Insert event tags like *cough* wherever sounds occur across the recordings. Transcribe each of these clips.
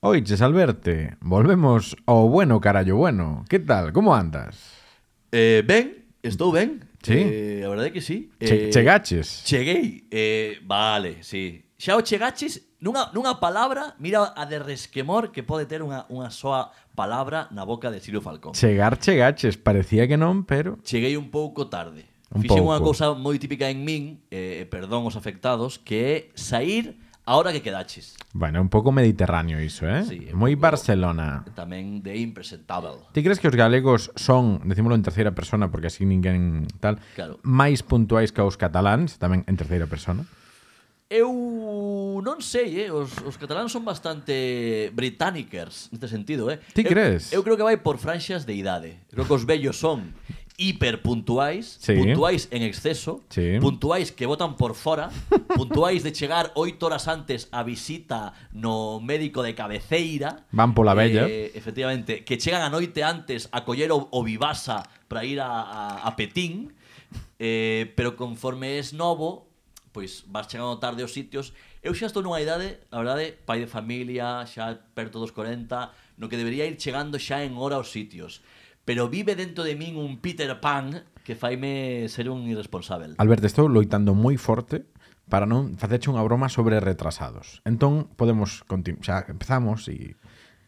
Oiches, Alberte, volvemos ao bueno carallo bueno. Que tal? Como andas? Eh, ben, estou ben. Sí. Eh, a verdade é que sí. Che, eh, chegaches. Cheguei. Eh, vale, sí. Xa o chegaches nunha, nunha palabra, mira a de resquemor que pode ter unha, unha soa palabra na boca de Ciro Falcón. Chegar, chegaches, parecía que non, pero... Cheguei un pouco tarde. Un Fixen pouco. unha cousa moi típica en min, eh, perdón os afectados, que é sair Ahora que quedaches. Bueno, un pouco mediterráneo iso, eh? Sí, Moi Barcelona. Tamén de impresentable. Ti crees que os galegos son, decímolo en terceira persona porque así ninguén tal, claro. máis puntuais que os cataláns, tamén en terceira persona? Eu non sei, eh? os, os cataláns son bastante británicers neste sentido, eh? Ti crees? Eu, eu creo que vai por franxas de idade. Creo que os vellos son hiperpuntuais, sí. puntuais en exceso, sí. puntuais que votan por fora, *laughs* puntuais de chegar oito horas antes a visita no médico de cabeceira. Van pola bella. Eh, efectivamente, que chegan a noite antes a coller o, o vivasa para ir a, a, a Petín, eh, pero conforme es novo, pois vas chegando tarde aos sitios. Eu xa estou nunha idade, a verdade, pai de familia, xa perto dos 40, no que debería ir chegando xa en hora aos sitios pero vive dentro de min un Peter Pan que faime ser un irresponsável. Alberto, estou loitando moi forte para non facerche unha broma sobre retrasados. Entón, podemos continuar. Xa, empezamos e...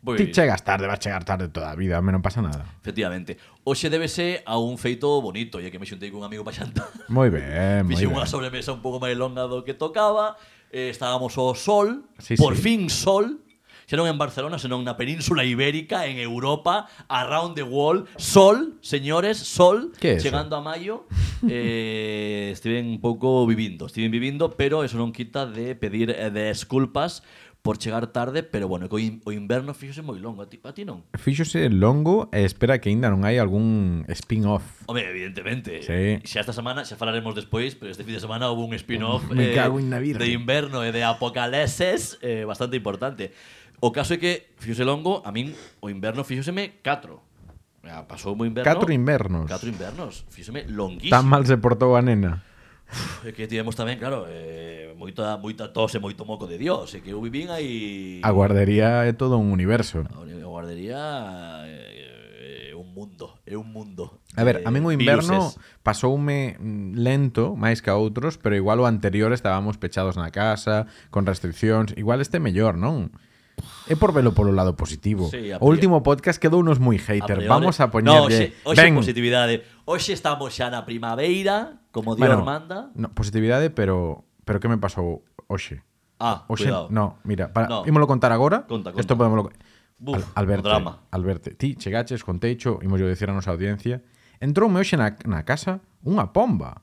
Pois... Ti chegas tarde, vas chegar tarde toda a vida, me non pasa nada. Efectivamente. Oxe débese a un feito bonito, e que me xuntei cun amigo para xantar. Moi ben, *laughs* moi ben. unha sobremesa un pouco máis longa do que tocaba, eh, estábamos ao sol, sí, por sí. fin sol, Xa non en Barcelona, senón na península ibérica, en Europa, around the world. Sol, señores, sol. Eso? Chegando a maio, *laughs* eh, estiven un pouco vivindo. Estiven vivindo, pero eso non quita de pedir eh, desculpas por chegar tarde, pero bueno, que o in- o inverno fíxose moi longo. A ti, a ti non? Fíxose longo e espera que aínda non hai algún spin-off. Home, evidentemente. Sí. Xa esta semana, xa falaremos despois, pero este fin de semana houve un spin-off la virgen. de inverno e de apocaleses eh, bastante importante. O caso é que fíxose longo, a min o inverno fíxoseme 4. Pasou moi inverno. 4 invernos. 4 invernos. Fíxoseme longuísimo. Tan mal se portou a nena. Uf, é que tivemos tamén, claro, eh, moita, moita tos e moito moco de Dios. É que eu vivín aí... A guardería é todo un universo. A guardería eh, é un mundo. É un mundo. A ver, a min o inverno viruses. pasoume lento máis que a outros, pero igual o anterior estábamos pechados na casa, con restriccións. Igual este mellor, non? É por velo polo lado positivo. Sí, último podcast quedou unos moi A hater. Vamos a No, poñerlle... hoxe, hoxe Ben, positividade. Hoxe estamos xa na primavera, como Dios bueno, manda. No, positividade, pero pero que me pasou hoxe? Ah, Hoxe, cuidado. no, mira, para, No. ímolo contar agora. Conta, Esto podemos Buf, Alberte, o drama. Alberte, ti chegaches con techo, imos yo decir a nosa audiencia. Entroume hoxe na, na casa unha pomba.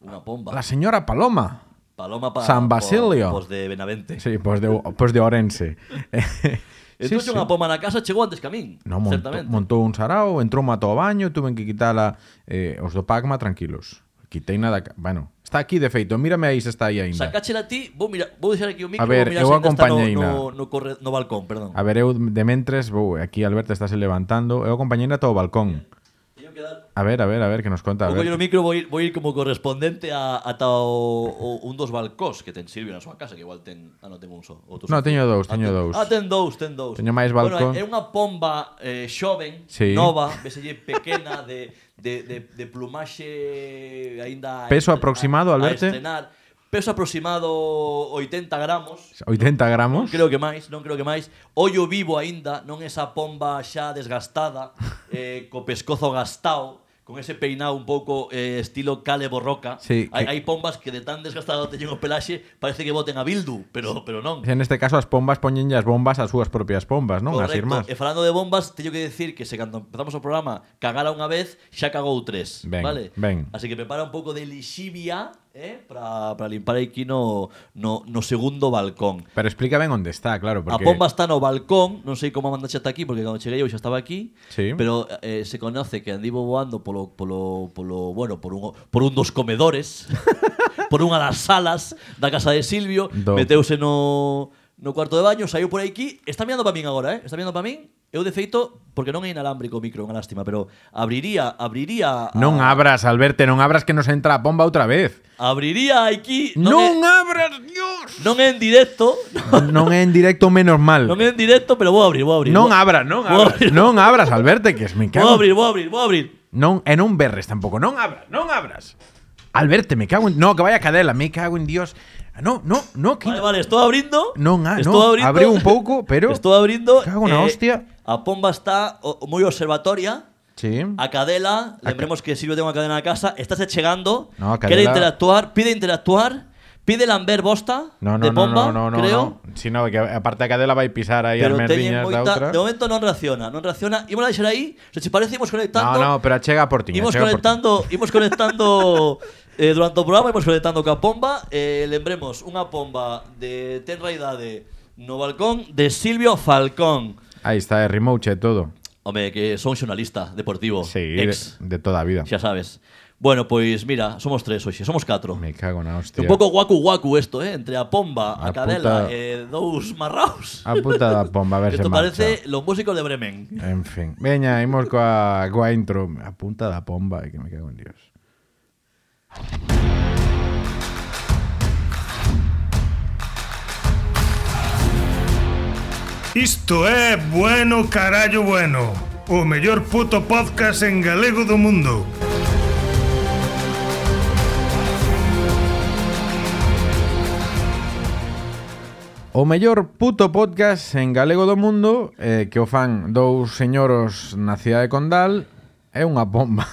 Unha pomba. La señora Paloma. Paloma para San Basilio. Pos de Benavente. Sí, pos de, pos de Orense. *laughs* Entón sí, sí. unha poma na casa chegou antes que a min. No, monto, montou un sarao, entrou mato ao baño, tuven que quitala eh, os do Pacma tranquilos. Quitei nada... Bueno, está aquí de feito, mírame aí se está aí aínda. Sacáchela ti, vou, mira, vou deixar aquí o micro, a ver, vou mirar eu acompañei no, no, no, corre, no balcón, perdón. A ver, eu de mentres, vou, aquí Alberto está se levantando, eu acompañei ata o balcón. Teño que dar A ver, a ver, a ver, que nos. A coller o ver. micro, vou ir como correspondente a, ata o, o, un dos balcós que ten Silvio na súa casa, que igual ten... Ah, non ten un só. No, teño dous, Ah, teño ten- dous. Ah, ten dous, ten dous. Teño máis balcón. Bueno, é unha pomba eh, xoven, Sí. nova, veselle pequena, de, de, de, de plumaxe aínda... a Peso aproximado, a- a Alberto? estrenar. Peso aproximado 80 gramos. 80 gramos? Non creo que máis, non creo que máis. Ollo vivo aínda, non esa pomba xa desgastada, *laughs* eh, co pescozo gastao, con ese peinado un pouco eh, estilo Cale Borroca. Sí, hai, que... hai pombas que de tan desgastado teñen o pelaxe parece que boten a Bildu, pero pero non. En este caso as pombas poñen as bombas as súas propias pombas, non? Correcto. As irmás. E falando de bombas, teño que decir que se cando empezamos o programa cagara unha vez, xa cagou tres, ben, vale? Ben. Así que prepara un pouco de lixivia eh, para limpar aquí no, no, no segundo balcón. Pero explica ben onde está, claro, A porque pomba está no balcón, non sei como mandaxe ata aquí porque cando cheguei eu xa estaba aquí, Sí. pero eh, se conoce que andivo voando polo polo polo, bueno, por un por un dos comedores, *laughs* por unha das salas da casa de Silvio, Do- meteuse no no cuarto de baño, saiu por aquí, está mirando para min agora, eh? Está mirando para min? Eu de feito, porque non é inalámbrico o micro, unha lástima, pero abriría, abriría a, Non abras, Alberto, non abras que nos entra a bomba outra vez. abriría aquí, Non, non, é, abras, Dios. non é en directo, *laughs* non é en directo menos mal. non é en directo, pero vou abrir, vou abrir. Non vou, abras, non Vou abras. abrir. Non abras, Alberto, que es me Vou cago. abrir, vou abrir, vou abrir. Non, e non berres tampouco. Non abras, non abras. Alberto, me cago en... No, que vaya cadela, me cago en Dios. No, no, no, que... Vale, vale, estou abrindo. Non, ah, estou non, abrindo. abriu un pouco, pero- Estou abrindo. Cago na hostia. A pomba está moi observatoria. Sí. A cadela, lembremos que Silvio ten unha cadena na casa, estáse chegando, No, a cadela- interactuar, pide interactuar, pide lamber bosta No, no, de no, pomba, no, no, no, creo. no. Si no, que aparte a cadela vai pisar aí as Pero teñen merdiñas da moita, outra. de momento non reacciona, non reacciona. Imos a deixar aí, se che parece imos No, conectando. no, pero chega por ti. Imos por conectando, imos conectando *laughs* eh, durante o programa, imos conectando ca pomba. Eh, lembremos, unha pomba de tenra idade no balcón de Silvio Falcón. Aí está, é remote e todo. Home, que son xornalista deportivo, Sí, de, ex, de toda a vida. xa sabes. Bueno, pois mira, somos tres hoxe, somos catro. Me cago na hostia. Un pouco guacu guacu isto, eh? Entre a pomba, a, A cadela puta- e dous marraos. A puta da pomba, a ver *laughs* Isto marcha. parece los músicos de Bremen. En fin. Veña, imos coa, coa intro. A punta da pomba, e que me cago en Dios. Isto é Bueno Carallo Bueno, o mellor puto podcast en galego do mundo. O mellor puto podcast en galego do mundo eh, que o fan dous señoros na cidade de Condal é unha bomba.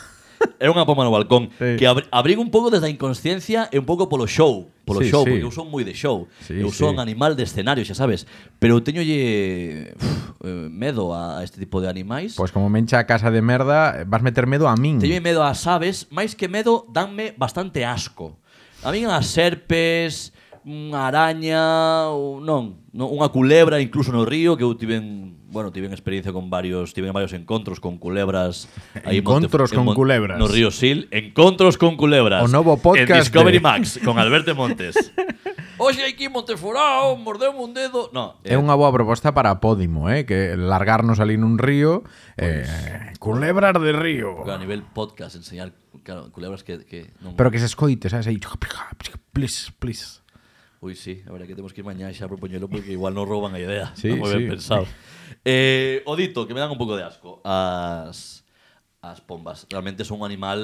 É unha bomba no balcón sí. que abrigo un pouco desde a inconsciencia e un pouco polo show, polo sí, show, sí. porque eu son moi de show. Sí, eu son sí. animal de escenario, xa sabes, pero teñolle uf, eh, medo a este tipo de animais. Pois pues como mencha a casa de merda, vas meter medo a min. Teño medo ás aves, máis que medo, danme bastante asco. A min as serpes, unha araña, ou non, non, unha culebra incluso no río que eu tiven, bueno, tiven experiencia con varios, tiven varios encontros con culebras aí en Encontros en con culebras. No río Sil, encontros con culebras. O novo podcast en Discovery de- Max con Alberto Montes. *laughs* Oxe, aquí Monteforao, mordeu un dedo. No, É unha boa proposta para Podimo, eh? que largarnos ali nun río eh, culebras de río. a nivel podcast enseñar claro, culebras que, que non Pero que se escoite, sabes? Aí, please, please. Ui, sí, a verdad que temos que ir mañá xa propoñelo porque igual nos roban a idea. Sí, moi sí. ben pensado. Eh, o dito, que me dan un pouco de asco, as, as pombas. Realmente son un animal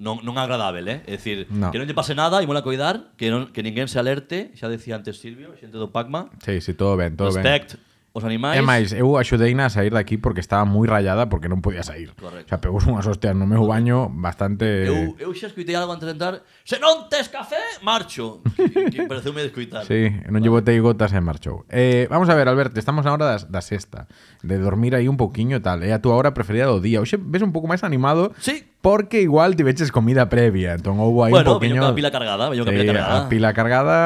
non, non agradável, eh? É dicir, no. que non lle pase nada e mola coidar, que, non, que ninguén se alerte, xa decía antes Silvio, xente do Pacma. Sí, sí, todo ben, todo Respect, ben. Respect, os animais. É máis, eu axudeina a sair daqui porque estaba moi rayada porque non podía sair. Correcto. O sea, pegou unhas hostias no meu baño bastante... Eu, eu xa escuitei algo antes de entrar. Se non tes café, marcho. que, que pareceume descuitar. Sí, non lle llevo tei gotas e marchou. Eh, vamos a ver, Alberto, estamos na hora da, da sexta. De dormir aí un pouquiño e tal. É eh? a túa hora preferida do día. Oxe, ves un pouco máis animado sí. Porque igual te veches comida previa. Entón houve aí Bueno, un poquinho... ca pila cargada, veño Sí, pila cargada. a pila cargada...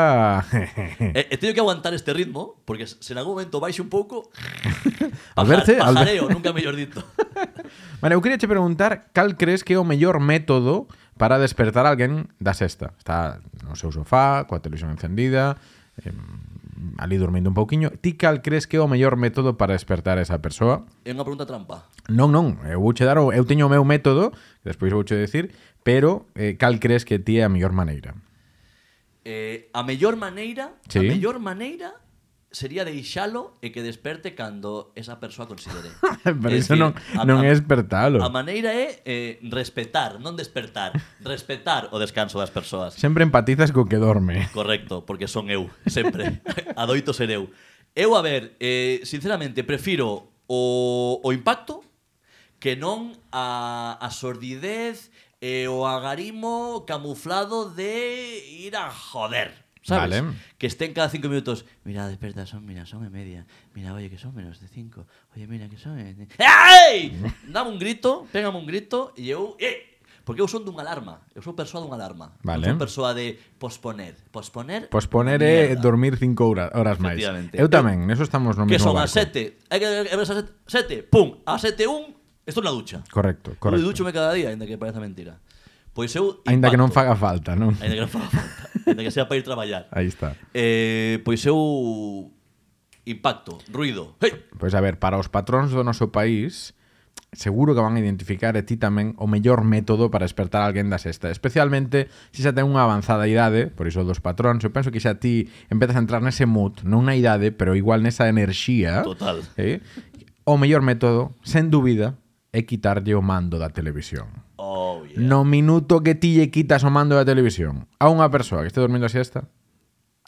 E, e teño que aguantar este ritmo Porque se en algún momento baixe un pouco *laughs* Al verse- al ver- Pajareo, nunca mellor dito *laughs* Vale, eu queria che preguntar cal crees que é o mellor método para despertar alguén da sexta. Está no seu sofá, coa televisión encendida, eh, ali dormindo un pouquiño, ti cal crees que é o mellor método para despertar a esa persoa? É unha pregunta trampa. Non, non, eu vouche dar, eu teño o meu método, que despois vouche decir, pero eh, cal crees que ti é a mellor maneira? Eh, a mellor maneira, sí. a mellor maneira sería deixalo e que desperte cando esa persoa considere. *laughs* Pero iso non, a, non é despertalo. A maneira é eh, respetar, non despertar. Respetar o descanso das persoas. Sempre empatizas co que dorme. Correcto, porque son eu, sempre. *laughs* Adoito ser eu. Eu, a ver, eh, sinceramente, prefiro o, o impacto que non a, a sordidez e o agarimo camuflado de ir a joder sabes? Vale. Que estén cada cinco minutos, mira, desperta, son, mira, son e media, mira, oye, que son menos de cinco, oye, mira, que son... E... *laughs* Dame un grito, pégame un grito, e eu... ¡Eh! Porque eu son dunha alarma, eu sou persoa dunha alarma. Vale. Eu sou persoa de posponer. Posponer Posponer mierda. é dormir cinco horas, horas máis. Eu tamén, neso estamos no que mesmo Que son barco. as sete, hai que ver as sete, sete, pum, a sete un, estou na ducha. Correcto, correcto. Eu ducho me cada día, ainda que pareza mentira. Pois eu impacto. Ainda que non faga falta, non? Ainda que non faga falta. Ainda que sea para ir traballar. Aí está. Eh, pois eu impacto, ruido. Hey! Pois a ver, para os patróns do noso país, seguro que van a identificar e ti tamén o mellor método para despertar a alguén da sexta, especialmente se xa ten unha avanzada idade, por iso dos patróns, eu penso que xa ti empezas a entrar nese mood, non na idade, pero igual nesa enerxía. Total. Eh? O mellor método, sen dúbida, é quitarlle o mando da televisión. Oh, yeah. No minuto que ti lle quitas o mando da televisión a unha persoa que este dormindo a siesta,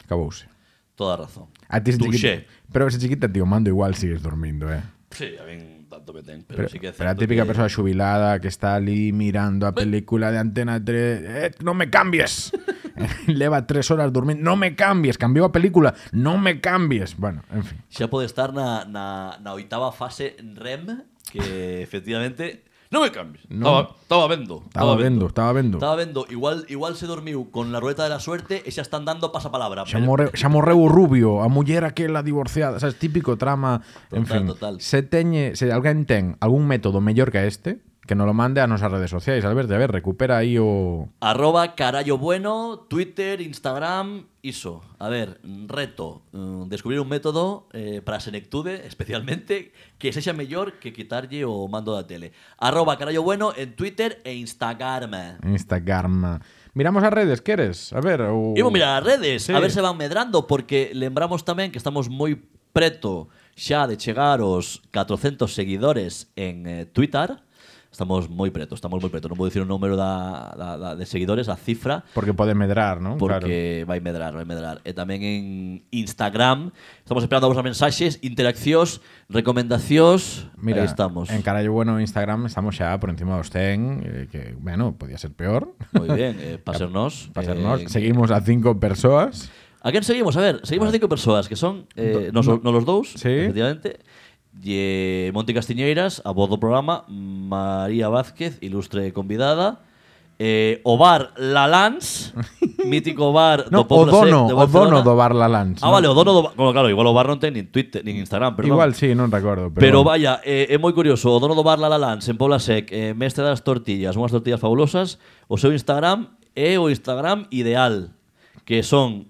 acabouse. Toda razón. A ti se chiquita, pero se chiquita ti o mando igual sigues dormindo, eh. Sí, a ben tanto me ten, pero, pero sí que é Pero a típica que... persoa xubilada que está ali mirando a película de Antena 3, eh, non me cambies. *laughs* Eh, leva tres horas durmindo. Non me cambies, cambiou a película. Non me cambies. Bueno, en fin. Xa pode estar na, na, na oitava fase REM que efectivamente non me cambies. No. Estaba, vendo. estaba vendo, estaba vendo Estaba vendo, igual igual se dormiu con la rueta de la suerte e xa están dando pasapalabra. xa morreu, xa morreu o rubio a muller aquela divorciada sabes, típico trama en Total, fin, total. se teñe se alguén ten algún método mellor que este que nos lo mande a nosas redes sociais Alberto, a ver, recupera aí o Arroba carallo bueno, Twitter, Instagram, iso. A ver, reto, mm, descubrir un método eh, para a senectude, especialmente, que sexa mellor que quitarlle o mando da tele. Arroba carallo bueno en Twitter e Instagram. Instagram miramos as redes, queres? a ver, o... Imos mirar as redes, Sí. a ver se van medrando, porque lembramos tamén que estamos moi preto xa de chegar aos 400 seguidores en eh, Twitter. Estamos moi preto, estamos moi preto. Non vou dicir o número da, da, da, de seguidores, a cifra, porque pode medrar, non? porque vai medrar, vai medrar. E tamén en Instagram estamos esperando as vosas mensaxes, interaccións, recomendacións. Mira, Aí estamos. En Carallo Bueno Instagram estamos xa por encima dos 100, eh, que, bueno, podía ser peor. Moi ben, eh, *laughs* pa ser nós. Eh, seguimos a cinco persoas. A quen seguimos? A ver, seguimos a cinco persoas que son eh, nos, nos los dous, Sí. efectivamente. de Monte Castiñeiras, a voz do programa, María Vázquez, ilustre convidada, eh, o bar La Lans, *laughs* mítico bar no, do Pobla o dono, o dono do bar La Lans. Ah, no? vale, o dono do bar, bueno, claro, igual o bar non ten nin Twitter, nin Instagram, perdón. Igual sí, non recordo. Pero, pero vaya, eh, é moi curioso, o dono do bar La Lans en Pobla Sec, eh, mestre das tortillas, unhas tortillas fabulosas, o seu Instagram é o Instagram ideal, que son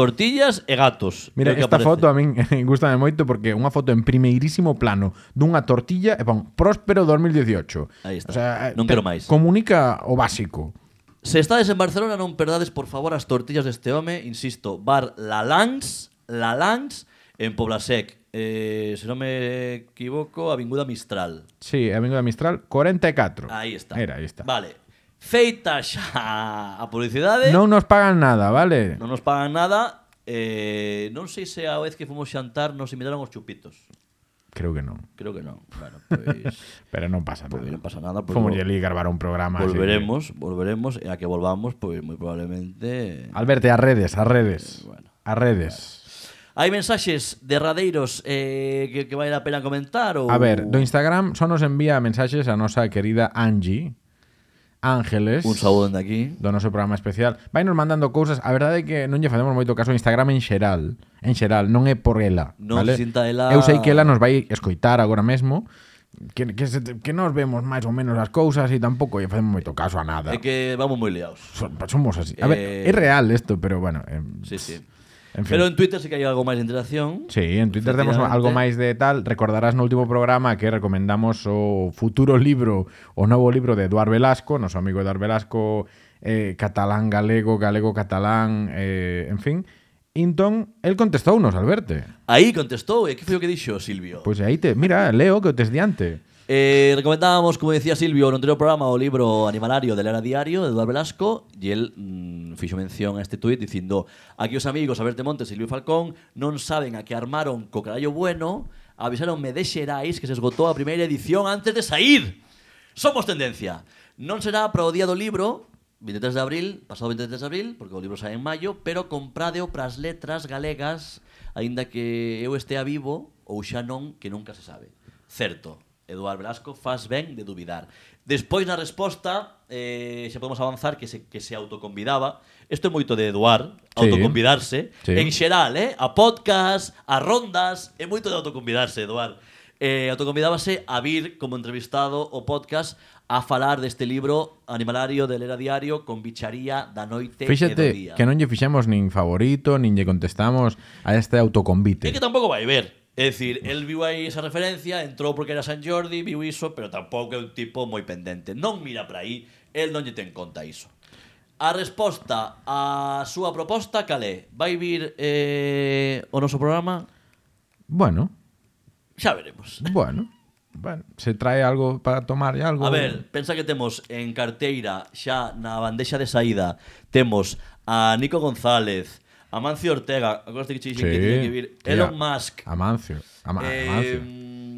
tortillas e gatos. Mira, esta aparece. foto a min *laughs* gustame moito porque é unha foto en primeirísimo plano dunha tortilla e pon Próspero 2018. Aí está. O sea, eh, non quero máis. Comunica o básico. Se estades en Barcelona non perdades, por favor, as tortillas deste home, insisto, bar La Langs, La Langs, en Poblasec. Eh, se non me equivoco, Avinguda Mistral. Sí, Avinguda Mistral, 44. Aí está. Era, aí está. Vale, Feita xa a publicidade. Non nos pagan nada, vale? Non nos pagan nada. Eh, non sei se a vez que fomos xantar nos invitaron os chupitos. Creo que non. Creo que non. Bueno, pois *laughs* Pero non pasa Pois nada. non pasa nada, pois Fomos ali gravar un programa. que- volveremos, volveremos e a que volvamos, pois moi probablemente Alberto, as redes, as redes. Bueno. As redes. Hai mensaxes derradeiros eh, que, que vale a pena comentar ou A ver, do Instagram só nos envía mensaxes a nosa querida Angie Ángeles Un saúdo dende aquí Do noso programa especial Vai nos mandando cousas A verdade é que non lle facemos moito caso ao Instagram en xeral En xeral, non é por ela Non vale? sinta ela Eu sei que ela nos vai escoitar agora mesmo que, que, se, que nos vemos máis ou menos as cousas e tampouco lle facemos moito caso a nada. É que vamos moi liados. Somos así. A ver, eh... é real isto, pero bueno. Eh, sí, sí. En fin. Pero en Twitter sí que hai algo máis de interacción. Sí, en Twitter temos algo máis de tal. Recordarás no último programa que recomendamos o futuro libro, o novo libro de Eduard Velasco, noso amigo Eduard Velasco, eh, catalán, galego, galego, catalán, eh, en fin. Entón, el contestou nos, Alberto. Aí contestou, e que foi o que dixo Silvio? Pois pues aí te, mira, leo que o tes diante. Eh, recomendábamos, como decía Silvio, no anterior programa o libro Animalario de Lara Diario, de Eduardo Velasco, e el mm, fixo mención a este tuit dicindo aquí os amigos Alberto Montes e Silvio Falcón non saben a que armaron co carallo bueno, avisaronme de Xerais que se esgotou a primeira edición antes de sair. Somos tendencia. Non será para o día do libro, 23 de abril, pasado 23 de abril, porque o libro sai en maio, pero compradeo pras letras galegas, aínda que eu estea vivo ou xa non, que nunca se sabe. Certo, Eduard Velasco, faz ben de dubidar. Despois na resposta, eh, xa podemos avanzar que se, que se autoconvidaba. Isto é moito de Eduard, autoconvidarse. Sí. En xeral, eh? A podcast, a rondas, é moito de autoconvidarse, Eduard. Eh, autoconvidábase a vir como entrevistado o podcast a falar deste libro Animalario de Lera Diario con bicharía da noite Fíxate e do día. que non lle fixemos nin favorito, nin lle contestamos a este autoconvite. É que tampouco vai ver. É dicir, el viu aí esa referencia, entrou porque era San Jordi, viu iso, pero tampouco é un tipo moi pendente. Non mira para aí, el non lle ten conta iso. A resposta á súa proposta, calé? Vai vir eh, o noso programa? Bueno. Xa veremos. Bueno. Bueno, se trae algo para tomar e algo. A ver, pensa que temos en carteira xa na bandexa de saída temos a Nico González, Amancio Ortega, acordaste que che dixen sí. que tiña que vir Elon Musk. Amancio. Ama eh, Amancio.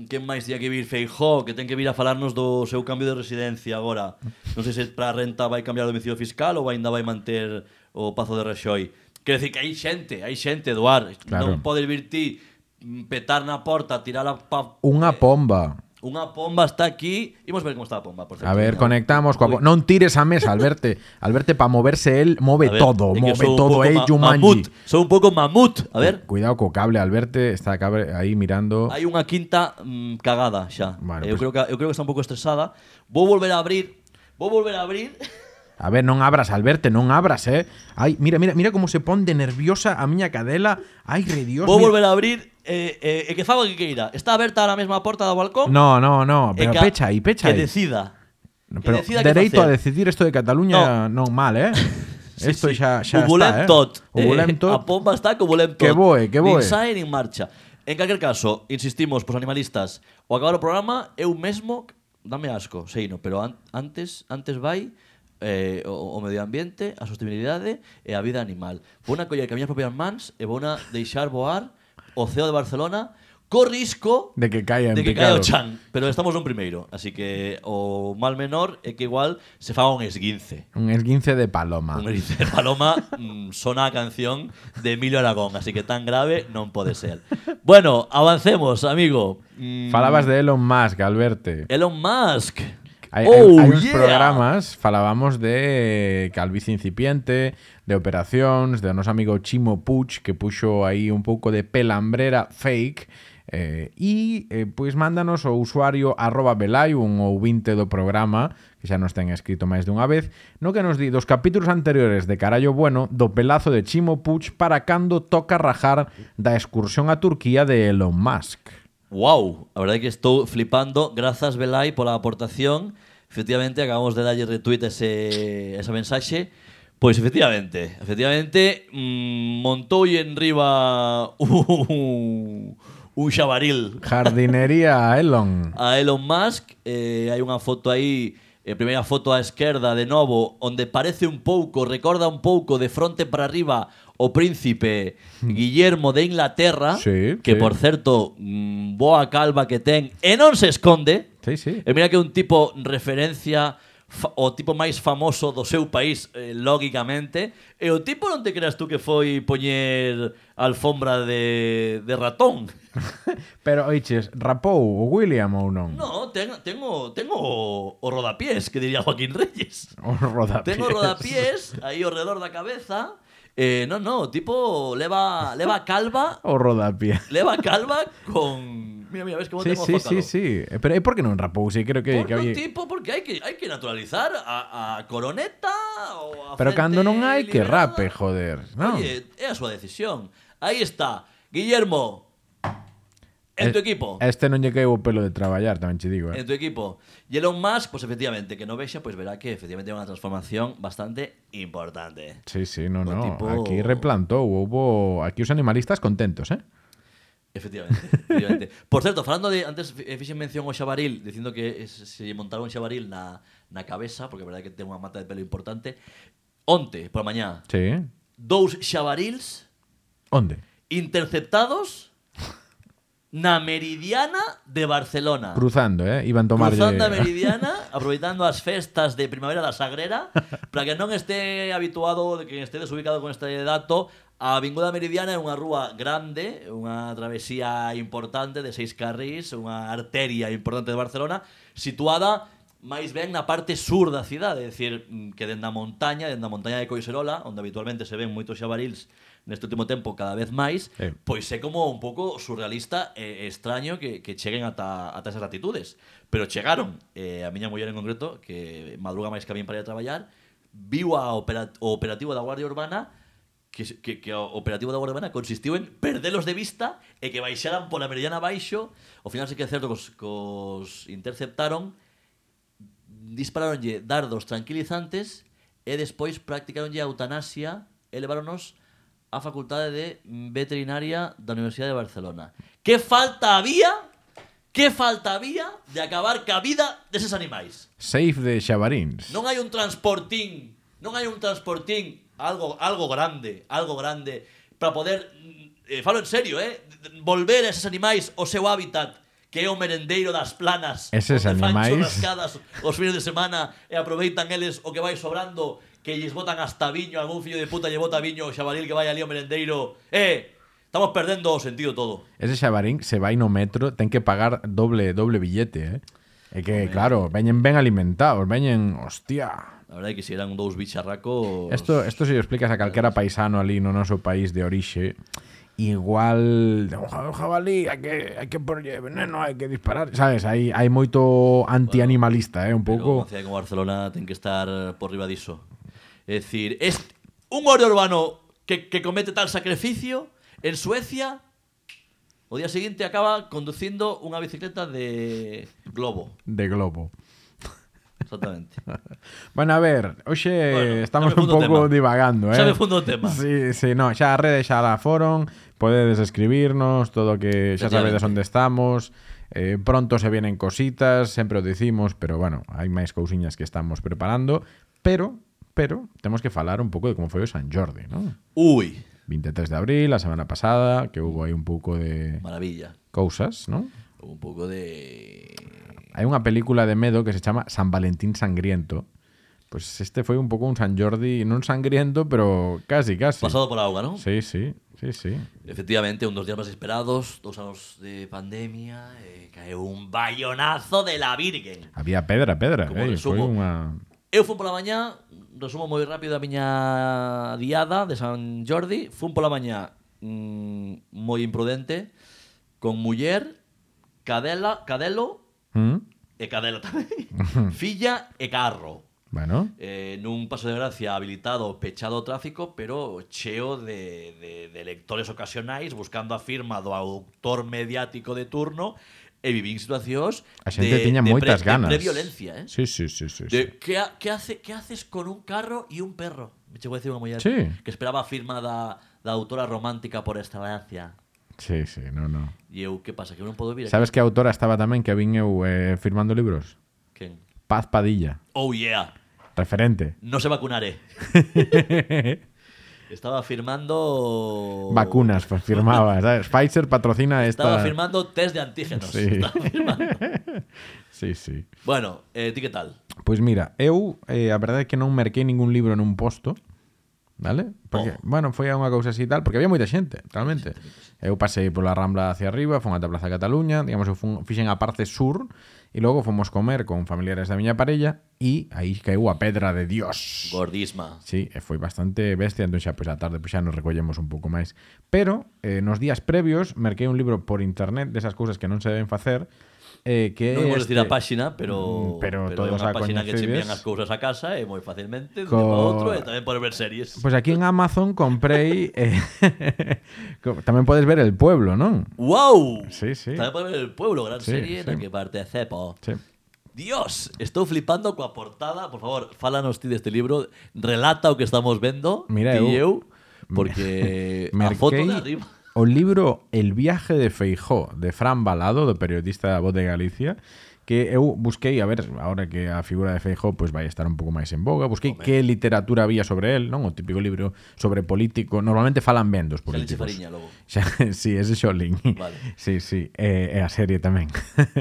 Quen máis tiña que vir Feijó, que ten que vir a falarnos do seu cambio de residencia agora. Non sei se para a renta vai cambiar o domicilio fiscal ou ainda vai manter o Pazo de Rexoi. Quero decir que hai xente, hai xente, Eduard. Claro. Non podes vir ti mm, petar na porta, tirar a... Pa... Unha eh, pomba. Unha pomba está aquí. Imos ver como está a pomba, por certo. A ver, conectamos coa Uy. po- Non tires a mesa, Alberte. *laughs* Alberte, para moverse él, move ver, todo. Move todo, eh, ma- Jumanji. Mamut. Sou un pouco mamut. A ver. Cuidado co cable, Alberte. Está cable aí mirando. Hai unha quinta mm, cagada xa. Bueno, eu, pues- creo que, eu creo que está un pouco estresada. Vou volver a abrir. Vou volver a abrir. A ver, non abras, Alberte, non abras, eh. Ai, mira, mira, mira como se pon de nerviosa a miña cadela. Ai, re Dios. Vou volver a abrir E, eh, e que faga que queira. Está aberta ahora mesmo a porta do balcón. No, no, no, pero que, pecha aí, pecha aí. Que decida. Pero que decida dereito que a decidir isto de Cataluña no. non mal, eh? Isto *laughs* sí, sí. xa, xa o está, eh? tot. O eh, tot. A pomba está que o volem tot. Que boe, que boe. Nin sae, nin marcha. En calquer caso, insistimos, pos animalistas, o acabar o programa, eu mesmo, dame asco, sei no, pero an antes, antes vai eh, o, o medio ambiente, a sostenibilidade e a vida animal. Vou na coller que a miñas propias mans e vou na deixar voar o CEO de Barcelona co risco De que caia en de que caia o chan, pero estamos nun primeiro, así que o mal menor é que igual se faga un esguince. Un esguince de paloma. Un esguince de paloma mm, sona a canción de Emilio Aragón, así que tan grave non pode ser. Bueno, avancemos, amigo. Mm, Falabas de Elon Musk, Alberte. Elon Musk. Hai, oh, uns programas falábamos de calvicie incipiente, de operacións, de noso amigo Chimo Puig que puxo aí un pouco de pelambrera fake eh, e eh, pois mándanos o usuario arroba belai, un ouvinte do programa que xa nos ten escrito máis dunha vez no que nos di dos capítulos anteriores de Carallo Bueno do pelazo de Chimo Puig para cando toca rajar da excursión a Turquía de Elon Musk. Wow, a verdade é que estou flipando. Grazas, Belai, pola aportación. Efectivamente, acabamos de darlle retweet ese, esa mensaxe. Pois efectivamente, efectivamente, mmm, montoulle en riba un, *laughs* un xabaril Jardinería Elon. a Elon Musk. Eh, hai unha foto aí, eh, primeira foto á esquerda de novo, onde parece un pouco, recorda un pouco de fronte para arriba o príncipe Guillermo de Inglaterra, Sí, que sí. por certo, mm, boa calva que ten, e non se esconde. Sí, sí. E mira que é un tipo referencia o tipo máis famoso do seu país, eh, lógicamente, e o tipo non te creas tú que foi poñer alfombra de, de ratón. *laughs* Pero, oiches, rapou o William ou non? No, ten, tengo, tengo o, o rodapiés, que diría Joaquín Reyes. *laughs* O rodapiés. tengo o rodapiés aí alrededor da cabeza, Eh, no, no, o tipo leva leva calva *laughs* o rodapiés. Leva calva con Mira, mira, ves como Sí, tengo sí, sí, sí. Pero por que non rapou? Sí, creo que, que un había... tipo, porque hai que, hai que naturalizar a, a coroneta ou a Pero cando non hai que rape, joder. Non? Oye, é a súa decisión. Aí está. Guillermo, en tu equipo. Este non lle caeu o pelo de traballar, tamén che digo, eh. En tu equipo. Y Elon Musk, pues efectivamente, que no vexa, pues verá que efectivamente hay una transformación bastante importante. Sí, sí, no, O no. tipo- Aquí replantou, hubo aquí os animalistas contentos, eh? Efectivamente, efectivamente. Por certo, falando de antes eh, fixen mención ao xabaril dicindo que es, se lle montaron un xabaril na, na cabeza, porque a verdade é que ten unha mata de pelo importante. Onte, pola mañá. Sí. Dous xabarils. Onde? Interceptados na Meridiana de Barcelona. Cruzando, eh? Iban tomar Cruzando a Meridiana, aproveitando as festas de Primavera da Sagrera, para que non este habituado, que este desubicado con este dato, A Avinguda Meridiana é unha rúa grande, unha travesía importante de seis carrís, unha arteria importante de Barcelona, situada máis ben na parte sur da cidade, é dicir, mm, que dende a montaña, dende a montaña de Coiserola, onde habitualmente se ven moitos xabarils neste último tempo cada vez máis, eh. pois é como un pouco surrealista e eh, extraño que, que cheguen ata, ata esas latitudes. Pero chegaron, eh, a miña muller en concreto, que madruga máis que a min para ir a traballar, viu a opera, o operativo da Guardia Urbana que, que, que o operativo da Guardia Urbana consistiu en perdelos de vista e que baixaran pola meridiana baixo. Ao final se que é certo que os, que os interceptaron, dispararonlle dardos tranquilizantes e despois practicaronlle a eutanasia e leváronos á Facultade de Veterinaria da Universidade de Barcelona. Que falta había Que falta había de acabar ca vida deses animais? Safe de Xabarins. Non hai un transportín, non hai un transportín algo algo grande, algo grande para poder eh, falo en serio, eh, volver a eses animais ao seu hábitat que é o merendeiro das planas Eses onde fan animais- churrascadas os fines de semana e aproveitan eles o que vai sobrando que lles botan hasta viño algún fillo de puta lle bota viño o xabaril que vai ali ao merendeiro eh, estamos perdendo o sentido todo Ese Xabarín se vai no metro, ten que pagar doble doble billete, eh? É que, claro, veñen ben alimentados, veñen, hostia. A verdade é que se eran dous bicharracos... Esto, esto se lo explicas a calquera paisano ali no noso país de orixe, igual o jabalí hai que hai que porlle veneno, hai que disparar, sabes, hai hai moito antianimalista, eh, un pouco. Pero, como Barcelona ten que estar por riba diso. É dicir, es un oro urbano que, que comete tal sacrificio en Suecia o día siguiente acaba conducindo unha bicicleta de globo. De globo. Exactamente. *laughs* Bueno, a ver, hoxe Bueno, estamos un pouco divagando, eh? Xa me fundo o tema. Sí, sí, no, xa as redes xa la foron, podedes escribirnos, todo que xa sabedes onde estamos. Eh, pronto se vienen cositas, sempre o dicimos, pero bueno, hai máis cousiñas que estamos preparando, pero pero temos que falar un pouco de como foi o San Jordi, ¿no? Ui, 23 de abril, a semana pasada, que hubo aí un pouco de maravilla. cousas, ¿no? Un pouco de... Hai unha película de medo que se chama San Valentín Sangriento. Pues este foi un pouco un San Jordi, non sangriento, pero casi, casi. Pasado por auga, ¿no? Sí, sí, sí, sí. Efectivamente, un dos días máis esperados, dos anos de pandemia, e caeu un bayonazo de la Virgen. Había pedra, pedra. Como eh, resumo. unha... Eu fun pola mañá, resumo moi rápido a miña diada de San Jordi, fun pola mañá mm, moi imprudente, con muller, cadela, cadelo ¿Mm? e cadela tamén, *laughs* filla e carro. Bueno, Eh, nun paso de gracia habilitado, pechado ao tráfico, pero cheo de, de, de lectores ocasionais buscando a firma do autor mediático de turno e vivín situacións a xente de, tiña de moitas pre, ganas. de previolencia, eh? Sí, sí, sí, sí. sí. De, ¿qué, ha- qué hace, ¿Qué haces con un carro y un perro? Me chegou a decir unha muller Sí. que esperaba a firma da, da autora romántica por excelencia. Sí, sí, no, no. E eu, que pasa? Que eu non podo vir aquí. Sabes que a autora estaba tamén que vin eu eh, firmando libros? Quen? Paz Padilla. Oh, yeah. Referente. No se vacunaré. *laughs* Estaba firmando... Vacunas, pues firmaba. ¿sabes? Pfizer patrocina esta... Estaba firmando test de antígenos. Sí, Estaba firmando. *laughs* sí. sí. Bueno, eh, ti que tal? Pois pues mira, eu eh, a verdade é que non merquei ningún libro en un posto vale? Porque, oh. bueno, foi unha cousa así tal, porque había moita xente, realmente. Eu pasei pola Rambla hacia arriba, fomos ata a Plaza Cataluña, digamos, eu fun, fixen a parte sur, e logo fomos comer con familiares da miña parella, e aí caeu a pedra de Dios. Gordisma. Sí, e foi bastante bestia, entón xa, pois, a tarde pois, xa nos recollemos un pouco máis. Pero, eh, nos días previos, merquei un libro por internet desas cousas que non se deben facer, eh, que Non é este- decir a páxina, pero, Mm, pero é todos unha a páxina que che envían as cousas a casa e moi facilmente de Co- a outro e tamén podes ver series. Pois aquí en Amazon comprei eh, *laughs* tamén podes ver El Pueblo, non? ¡Wow! Sí, sí. Tamén podes ver El Pueblo, gran Sí, serie sí. na que participo. Sí. Dios, estou flipando coa portada. Por favor, fálanos ti deste libro. Relata o que estamos vendo. Mira, ti eu- eu. Porque *laughs* a Merquei foto de arriba... o libro El viaje de Feijó, de Fran Balado, do periodista da Voz de Galicia, que eu busquei, a ver, ahora que a figura de Feijó pois pues, vai estar un pouco máis en boga, busquei Home. que literatura había sobre el, non? O típico libro sobre político, normalmente falan ben dos políticos. Xa logo. *laughs* Xa, sí, ese Xolín. Vale. Sí, sí, e, e a serie tamén.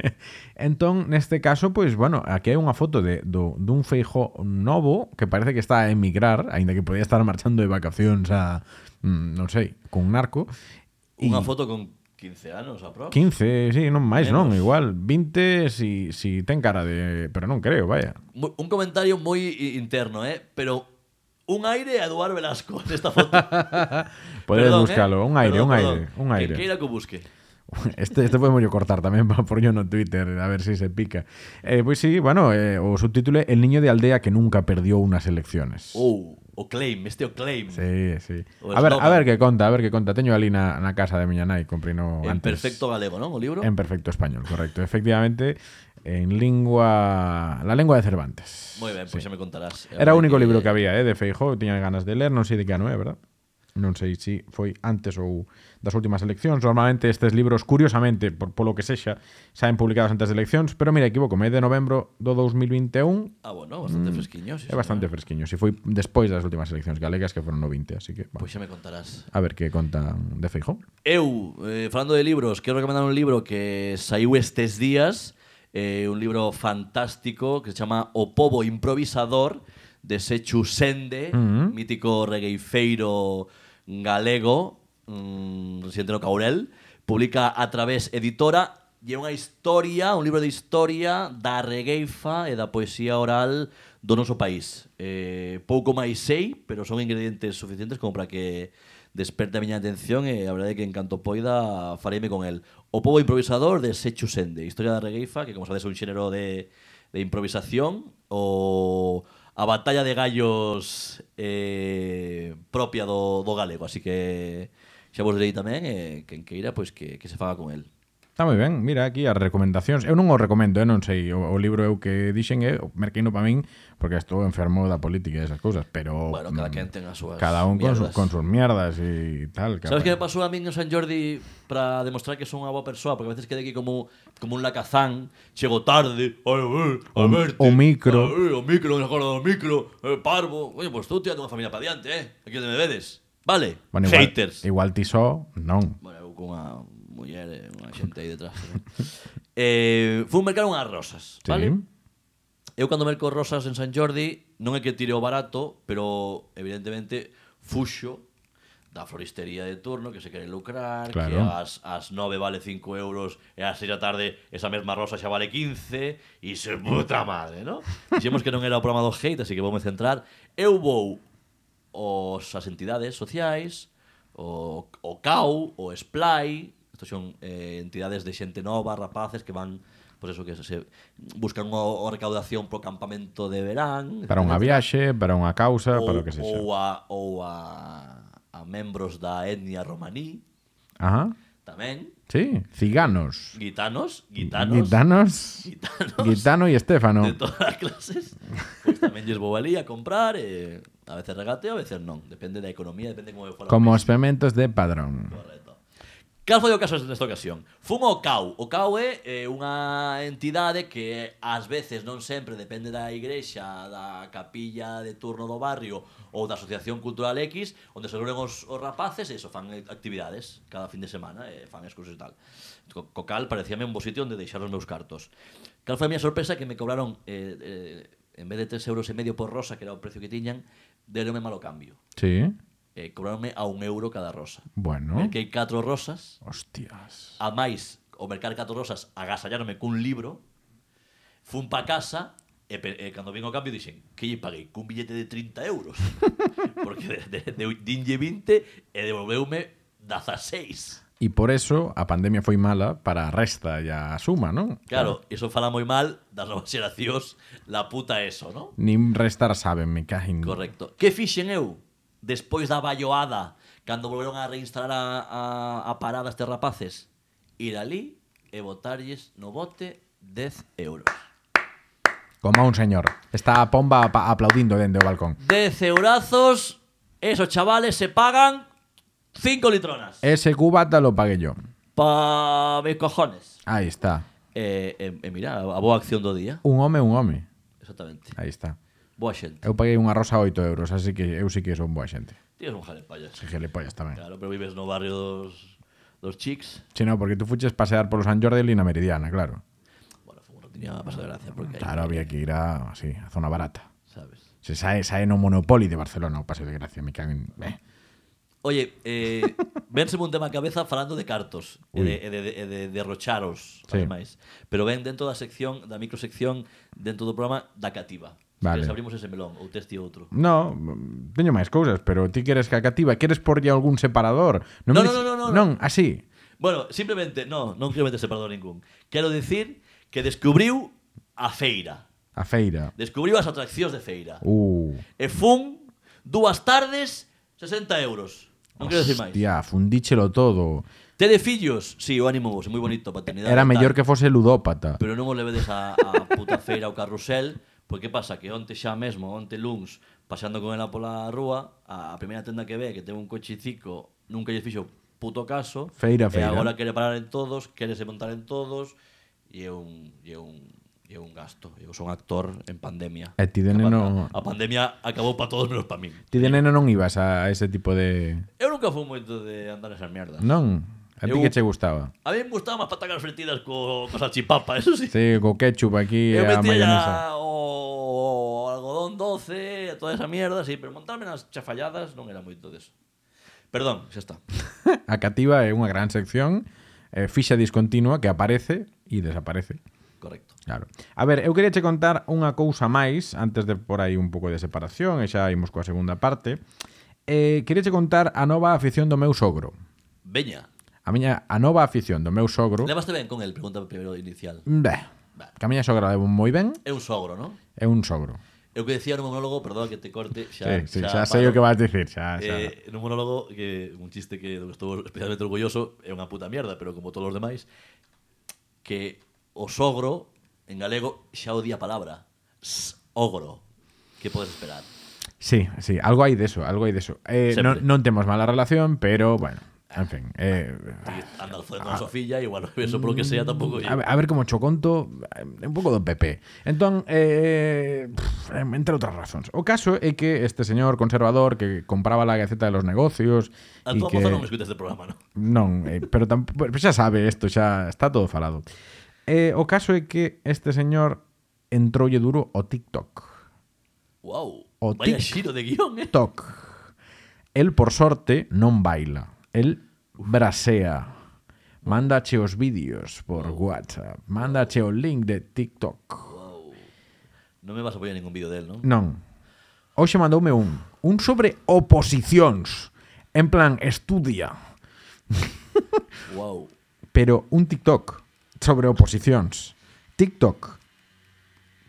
*laughs* entón, neste caso, pois, bueno, aquí hai unha foto de, do, dun Feijó novo que parece que está a emigrar, aínda que podía estar marchando de vacacións a, mm, non sei, con un narco, Unha foto con 15 anos, aprox. 15, sí, non máis, non, Menos. igual, 20 si, si ten cara de... Pero non creo, vaya. Un comentario moi interno, eh? Pero un aire a Eduardo Velasco nesta foto. *laughs* Perdón, buscalo, eh? un aire, Perdón, un perdón. aire, un Que aire. que o busque. *laughs* Este, este podemos yo cortar tamén pa *laughs* por yo no Twitter, a ver si se pica. Eh, pois sí, bueno, eh, o subtítulo El niño de aldea que nunca perdió unas elecciones. Oh, o claim, este o claim. Sí, sí. O A ver, a ver que conta, a ver que conta. Teño ali na, na casa de miña nai, comprino En antes. perfecto galego, non? O libro? En perfecto español, correcto. Efectivamente, en lingua... La lengua de Cervantes. Moi ben, pois xa me contarás. Era o único libro que había, eh, de Feijó, tiña ganas de ler, non sei de que ano é, verdad? Non sei se foi antes ou das últimas eleccións. Normalmente estes libros, curiosamente, por polo que sexa, saen publicados antes de eleccións, pero mira, equivoco, me de novembro do 2021. Ah, bueno, bastante mm, fresquiño. Sí, é bastante fresquiño. Si foi despois das últimas eleccións galegas que foron no 20, así que... Bueno. Pois xa me contarás. A ver que contan de Feijó. Eu, eh, falando de libros, quero recomendar un libro que saiu estes días, eh, un libro fantástico que se chama O Pobo Improvisador, de Sechu Sende, uh -huh. mítico regueifeiro galego, mmm, residente no Caurel, publica a través editora e unha historia, un libro de historia da regueifa e da poesía oral do noso país. Eh, pouco máis sei, pero son ingredientes suficientes como para que desperte a miña atención e a verdade que en canto poida fareime con el. O povo improvisador de Sechu Sende, historia da regueifa, que como sabes é un xénero de, de improvisación, o a batalla de gallos eh, propia do, do galego, así que xa vos direi tamén, eh, quen queira, pois que, que se faga con el. Está moi ben, mira aquí as recomendacións. Eu non o recomendo, eu non sei, o, o libro eu que dixen é merqueino para min porque estou enfermo da política e esas cousas, pero Bueno, cada mm, quen ten as súas Cada un con, su, con sus mierdas e tal. Sabes que me pasou a min en San Jordi para demostrar que son unha boa persoa, porque a veces quedei aquí como como un lacazán, chego tarde, ai, ai, a verte. O, o micro. Ai, o micro, me acordo do micro, eh, parvo. Oye, pois pues, tú tía, unha familia para diante, eh. Aquí onde me vedes. Vale, bueno, igual, haters. Igual tisó, non. Bueno, eu cunha muller, eh, unha xente aí detrás. Né? eh, *laughs* eh fui mercar unhas rosas, sí. vale? Eu cando merco rosas en San Jordi non é que tire o barato, pero evidentemente fuxo da floristería de turno que se quere lucrar, claro. que as, as 9 vale 5 euros e ás 6 da tarde esa mesma rosa xa vale 15 e se puta madre, ¿no? Dixemos que non era o programa do hate, así que voume centrar. Eu vou os, as entidades sociais, o, o CAU, o SPLAI, estos son eh, entidades de xente nova, rapaces que van pois pues eso que se buscan unha, unha recaudación pro campamento de verán, para unha viaxe, para unha causa, ou, para o que sexa. Ou a ou a, a membros da etnia romaní. Ajá. Tamén. Sí, ciganos. Gitanos, gitanos. Gitanos. Gitanos. Gitano e Estéfano. De todas as clases. Pois pues tamén lles vou ali a comprar e A veces regateo, a veces non. Depende da economía, depende como eu. Como os pementos de padrón. Correcto. Cal foi o caso nesta ocasión? Fun o CAU. O CAU é eh, unha entidade que ás veces, non sempre, depende da igrexa, da capilla de turno do barrio ou da asociación cultural X, onde se reúnen os, os rapaces e iso, fan actividades cada fin de semana, e fan excursos e tal. Co, co cal parecíame un bo sitio onde deixar os meus cartos. Cal foi a miña sorpresa que me cobraron eh, eh, en vez de 3 euros e medio por rosa, que era o precio que tiñan, deronme malo cambio. Sí. Eh, cobraronme a un euro cada rosa. Bueno. Merquei catro rosas. Hostias. A máis, o mercar catro rosas, agasallarme cun libro. Fun pa casa E, e cando vin o cambio dixen que lle paguei cun billete de 30 euros *laughs* porque de, de, de, dinlle 20 e devolveume 16 E por eso a pandemia foi mala para a resta e a suma, non? Claro, iso fala moi mal das novas xeracións, la puta eso, non? Nin restar saben, me caen. Correcto. Que fixen eu despois da balloada cando volveron a reinstalar a, a, a parada estes rapaces? Ir ali e botarlles no bote 10 euros. Como un señor. Está a pomba aplaudindo dende o balcón. 10 eurazos, esos chavales se pagan 5 litronas. Ese cubata lo pagué yo. Pa mis cojones. Aí está. E, e, e mira, a boa acción do día. Un home, un home. Exactamente. Aí está. Boa xente. Eu paguei unha rosa a 8 euros, así que eu sí que son boa xente. Tienes un jalepallas. Se gilipollas tamén. Claro, pero vives no barrio dos, dos chics. Si no, porque tú fuches pasear polo San Jordi e na Meridiana, claro. Bueno, fue un ratinho a pasar de gracia porque Claro, había que ir a, así, a zona barata. sabes. Se sae, sae no Monopoly de Barcelona o Paseo de Gracia, me cago en... Eh. Oye, eh, *laughs* vense un tema a cabeza falando de cartos Ui. e de, e de, e de derrocharos, sí. ademais. Pero ven dentro da sección, da microsección, dentro do programa, da cativa. Vale. Queres abrimos ese melón, ou teste outro? No, teño máis cousas, pero ti queres que a cativa, queres porlle algún separador? Non, no, me... no, no, no, no, non, así. Bueno, simplemente, no, non quero meter separador ningún. Quero dicir que descubriu a feira. A feira. Descubriu as atraccións de feira. Uh. E fun dúas tardes 60 euros. Non quero dicir máis. Hostia, fundíchelo todo. Tede fillos? Si, sí, o ánimo vos, moi bonito, paternidade. Era e mellor que fose ludópata. Pero non o levedes a, a puta feira ao carrusel, porque pasa que onte xa mesmo, onte luns, paseando con ela pola rúa, a primeira tenda que ve que ten un cochicico, nunca lle fixo puto caso, Feira, e feira. agora quere parar en todos, quere se montar en todos, e é un, e é un, e é un gasto. Eu son actor en pandemia. E ti de A neno- pa- A, pandemia acabou para todos menos para min. Ti de neno non ibas a ese tipo de... Eu nunca fui moito de andar esas mierdas. Non? A ti que che gustaba? A mí me gustaban as patacas fritidas co, co salchipapa, eso sí. Sí, co ketchup aquí Eu a mayonesa. o, o algodón doce, toda esa mierda, sí, pero montarme nas chafalladas non era moito deso. Perdón, xa está. *laughs* A cativa é unha gran sección, eh, fixa discontinua que aparece e desaparece. Correcto. Claro. A ver, eu queria che contar unha cousa máis antes de por aí un pouco de separación e xa imos coa segunda parte. Eh, queria che contar a nova afición do meu sogro. Veña. A miña a nova afición do meu sogro. Levaste ben con el, pregunta primeiro inicial. Beh. Que a miña sogra levo moi ben. É un sogro, non? É un sogro. Eu que decía no monólogo, perdón que te corte, xa, sí, sí, xa, xa sei o que vas dicir, xa, xa. Eh, no monólogo que un chiste que do que estou especialmente orgulloso é unha puta mierda, pero como todos os demais que o sogro, en galego, xa odia a palabra. Ogro. Que podes esperar? Sí, sí, algo hai deso, algo hai deso. Eh, non, Sempre. non temos mala relación, pero, bueno, en fin. Eh, Anda al con a súa filla, igual eso por lo que sea tampouco. a, ver, a ver como cho conto, é un pouco do PP. Entón, eh, pff, entre outras razóns. O caso é que este señor conservador que compraba la Gaceta de los Negocios A tua que... non escuta este programa, non? Non, eh, pero tampouco, pero xa sabe isto, xa está todo falado. Eh, o caso é que este señor entroulle duro o TikTok. Wow, o vaya tic xiro de guión, eh? TikTok. El, por sorte, non baila. El brasea. Mándache os vídeos por wow. WhatsApp. Mándache o link de TikTok. Wow. Non me vas a apoiar ningún vídeo del, non? Non. Hoxe mandoume un. Un sobre oposicións. En plan, estudia. wow. Pero un TikTok sobre oposicións. TikTok.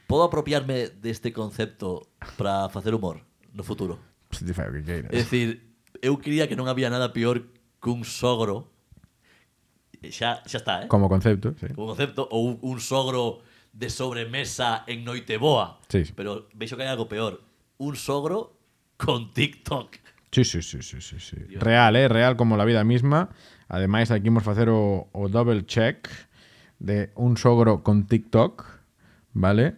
Podo apropiarme deste concepto para facer humor no futuro? Se te fai o que queiras. É dicir, eu quería que non había nada peor cun sogro xa, xa está, eh? Como concepto, sí. Como concepto, ou un sogro de sobremesa en Noiteboa. Sí, sí. Pero veixo que hai algo peor. Un sogro con TikTok. Sí, sí, sí, sí, sí, sí. Dios. Real, eh? Real como la vida misma. Ademais, aquí imos facer o, o double check de un sogro con TikTok, ¿vale?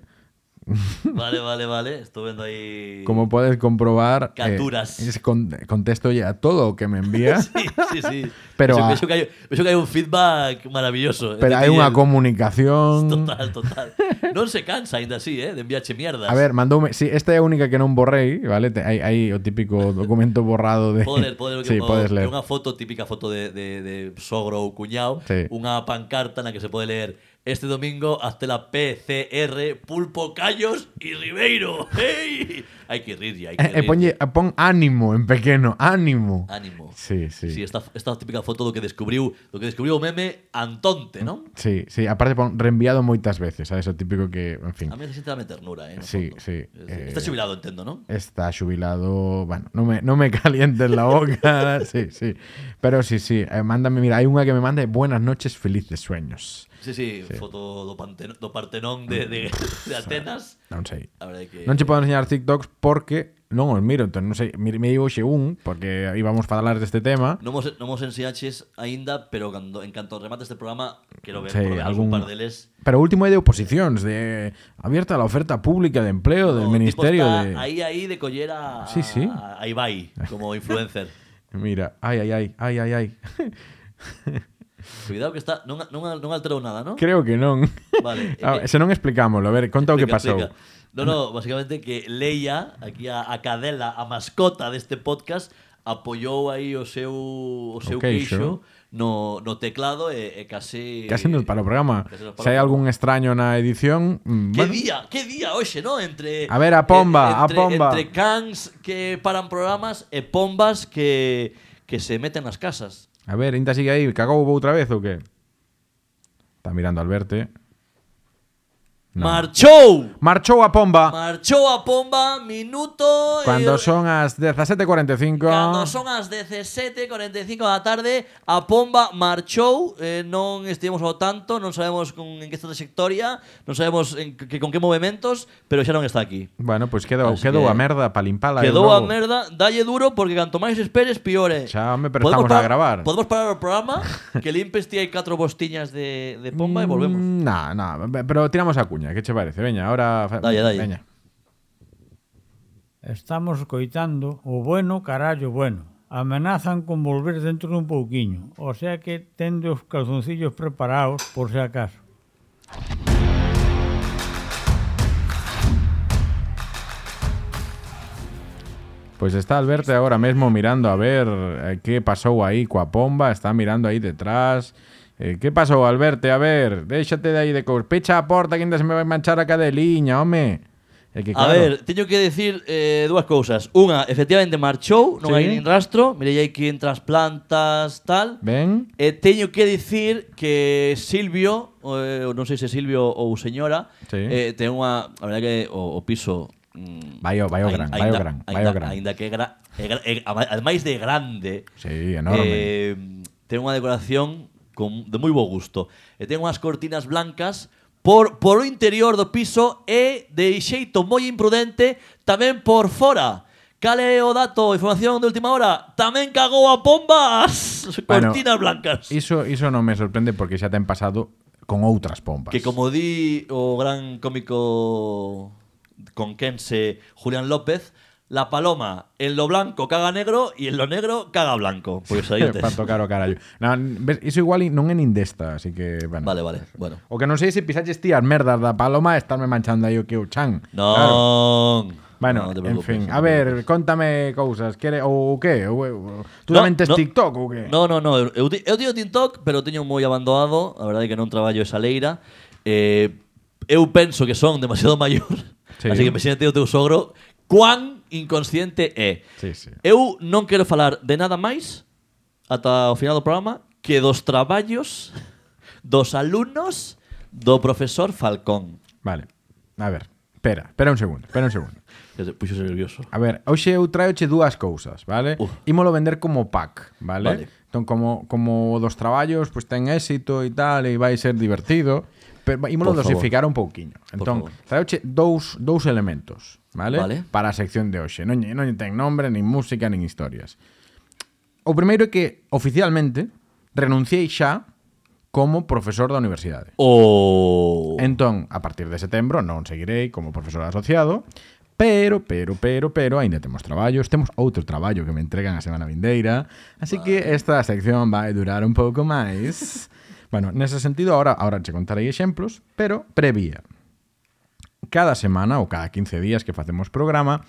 Vale, vale, vale. Estou vendo aí... Como podes comprobar, Capturas. eh, es con, contesto ya todo o que me envía, *laughs* Sí, sí, sí. Pero vexo, a- que vexo que hai un feedback maravilloso. pero e unha el. comunicación. *laughs* Total, total. Non se cansa ainda así, eh, de enviache mierdas. A ver, mandoume, sí, esta é a única que non borrei, ¿vale? Hai, hai o típico documento borrado de Podo ler, podo ler, *laughs* Sí, o- podes ler. Unha foto, típica foto de, de, de sogro ou cuñado, Sí. unha pancarta na que se pode ler Este domingo hazte la PCR, Pulpo Callos y Ribeiro. ¡Hey! Hai que rir, hai que E, e rir. ponlle, e pon ánimo en pequeno, ánimo. Ánimo. Sí, sí. Sí, esta, esta típica foto do que descubriu, do que descubriu o meme Antonte, non? Sí, sí, aparte pon reenviado moitas veces, a eso típico que, en fin, A mí necesita dame ternura, eh. no Sí, fondo. sí, Es- eh, Está xubilado, entendo, non? está xubilado, bueno, no me, no me *laughs* calientes la boca, sí, sí, pero sí, sí, eh, mándame, mira, hai unha que me manda buenas noches, felices sueños. Sí, sí, foto do, do Partenón de, de, de Atenas. Non sei. A verdade que... Non che podo enseñar TikToks porque non os miro, entón non sei, me, me hoxe un, porque íbamos a falar deste tema, Non mos, non mos enseñaches aínda, pero cando, en canto remate este programa, quero ver Sí, algún- un par deles. pero o último é de oposicións, de abierta la oferta pública de empleo del O tipo Ministerio de... Aí, aí de coller a, Sí, sí. a, a Ibai como influencer. *laughs* Mira, ai, ai, ai, ai, ai, ai. Cuidado que está, non, non, non alterou nada, non? Creo que non. Vale, A que- ver, se non explicámoslo, a ver, conta o que pasou. explica. No, no, básicamente que Leia, aquí a, a cadela, a mascota deste podcast, apoyou aí o seu o seu queixo. queixo no, no teclado e, e casi Casi nos para o programa. Se hai algún extraño na edición... mm, Que bueno, día, que día hoxe, ¿no? Entre A ver, a pomba, a entre, pomba. Entre cans que paran programas e pombas que que se meten nas casas. A ver, Inta sigue aí. Cagou outra vez ou que? Está mirando al verte. No. Marchou. Marchou a pomba. Marchou a pomba minuto Cando e- son as 17.45 Cando son as 17.45 da tarde A pomba marchou eh, Non estivemos ao tanto Non sabemos con, en que trayectoria Non sabemos en que, con que movimentos Pero xa non está aquí Bueno, pois quedou, Así quedou que- a merda para limpala Quedou a merda Dalle duro porque canto máis esperes piore Xa, home, pero estamos a gravar. Podemos parar o programa *laughs* Que limpes ti hai catro bostiñas de, de pomba e volvemos Mm, nah, nah, pero tiramos a cuña, que che parece? Veña, ahora Dalle, dalle. Veña. Estamos coitando o bueno carallo bueno. Amenazan con volver dentro dun pouquiño. O sea que tende os calzoncillos preparados por se acaso. Pois está Alberto agora mesmo mirando a ver eh, que pasou aí coa pomba, está mirando aí detrás. Eh, que pasou, Alberto? A ver, déxate de aí de cous. Pecha a porta que ainda se me vai manchar a cadeliña, home. É que, A claro, ver, teño que decir eh, dúas cousas. Unha, efectivamente marchou, non Sí. hai nin rastro. Mirei aquí entre as plantas, tal. Ben, E teño que dicir que Silvio, eh, non sei se Silvio ou señora, Sí. eh, ten unha, a verdade que o, o piso mm, Vai o- vai o gran, vai gran, vai gran. Aínda que é gra, é, gra- é, ama- ademais de grande, sí, enorme. eh, ten unha decoración con, de moi bo gusto. E ten unhas cortinas blancas por, por o interior do piso e de xeito moi imprudente tamén por fora. Cale o dato, información de última hora, tamén cagou a pombas *laughs* bueno, cortinas blancas. Iso, iso non me sorprende porque xa ten pasado con outras pombas. Que como di o gran cómico conquense Julián López, la paloma en lo blanco caga negro y en lo negro caga blanco. Pois aí tes. para tocar o carallo. Non, ves, iso igual non é nin desta, así que, bueno. Vale, vale, bueno. O que non sei se pisaches ti as merdas da paloma estarme manchando aí o que o chan. Claro. Bueno, te en fin, a ver, contame cousas, quere ou o que? Tú No, tamén tes no. TikTok ou que? No, no, no, eu, eu teño TikTok, pero teño moi abandonado, a verdade é que non traballo esa leira. Eh, eu penso que son demasiado *laughs* maior, Sí. así que imagínate o teu sogro cuán inconsciente é sí, sí. Eu non quero falar de nada máis ata o final do programa que dos traballos dos alumnos do profesor Falcón. Vale. A ver. Espera, espera un segundo, espera un segundo. Ya te puxo nervioso. A ver, hoxe eu traioche dúas cousas, vale? Uf. Ímolo vender como pack, vale? vale. Entón, como, como dos traballos, pois pues, ten éxito e tal, e vai ser divertido. Pero ímolo Por dosificar favor. un pouquiño. Entón, traioche dous, dous elementos, vale? vale? Para a sección de hoxe. Non, non ten nombre, nin música, nin historias. O primeiro é que, oficialmente, renunciei xa como profesor da universidade. O Entón, a partir de setembro non seguirei como profesor asociado, pero, pero, pero, pero, aínda temos traballos, temos outro traballo que me entregan a semana vindeira, así que esta sección vai durar un pouco máis. *laughs* bueno, nese sentido, ahora, ahora che contarei exemplos, pero previa. Cada semana ou cada 15 días que facemos programa,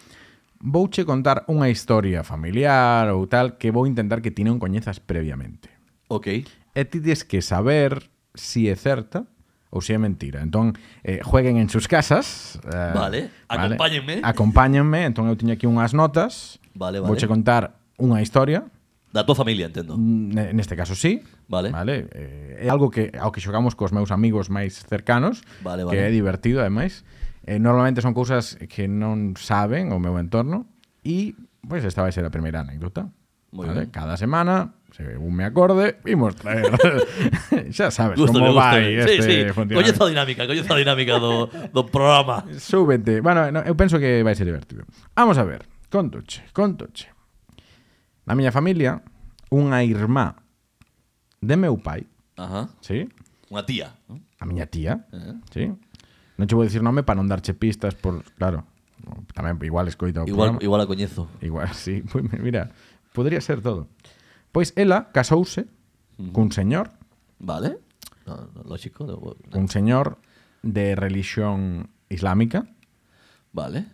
vouche contar unha historia familiar ou tal que vou intentar que ti non coñezas previamente Ok. e ti tens que saber si é certa ou se é mentira. Entón, eh, jueguen en sus casas. Eh, vale, acompáñenme. Vale, acompáñenme, entón eu tiño aquí unhas notas. Vale, vale. Vouche contar unha historia. Da tua familia, entendo. Neste caso sí. Vale. Vale. Eh, é algo que ao que xogamos cos meus amigos máis cercanos, vale, vale. que é divertido ademais. Eh, normalmente son cousas que non saben o meu entorno e pois pues, esta vai ser a primeira anécdota. Muy ¿vale? ben. Cada semana, según me acorde, imos traer. *laughs* xa sabes gusto, como vai este sí, sí. funcionamento. Colleza a dinámica, colleza a dinámica do, do programa. Súbete. Bueno, no, eu penso que vai ser divertido. Vamos a ver. Contoche, contoche. Na miña familia, unha irmá de meu pai. Ajá. Sí? Unha tía. ¿no? A miña tía. Uh -huh. Sí? Non che vou dicir nome para non darche pistas por... Claro. Tamén igual escoita o igual, programa. Igual a coñezo. Igual, *laughs* sí. Pois pues, mira, podría ser todo. Pois ela casouse cun señor, Vale. No, no, lógico. no, cun señor de religión islámica, Vale.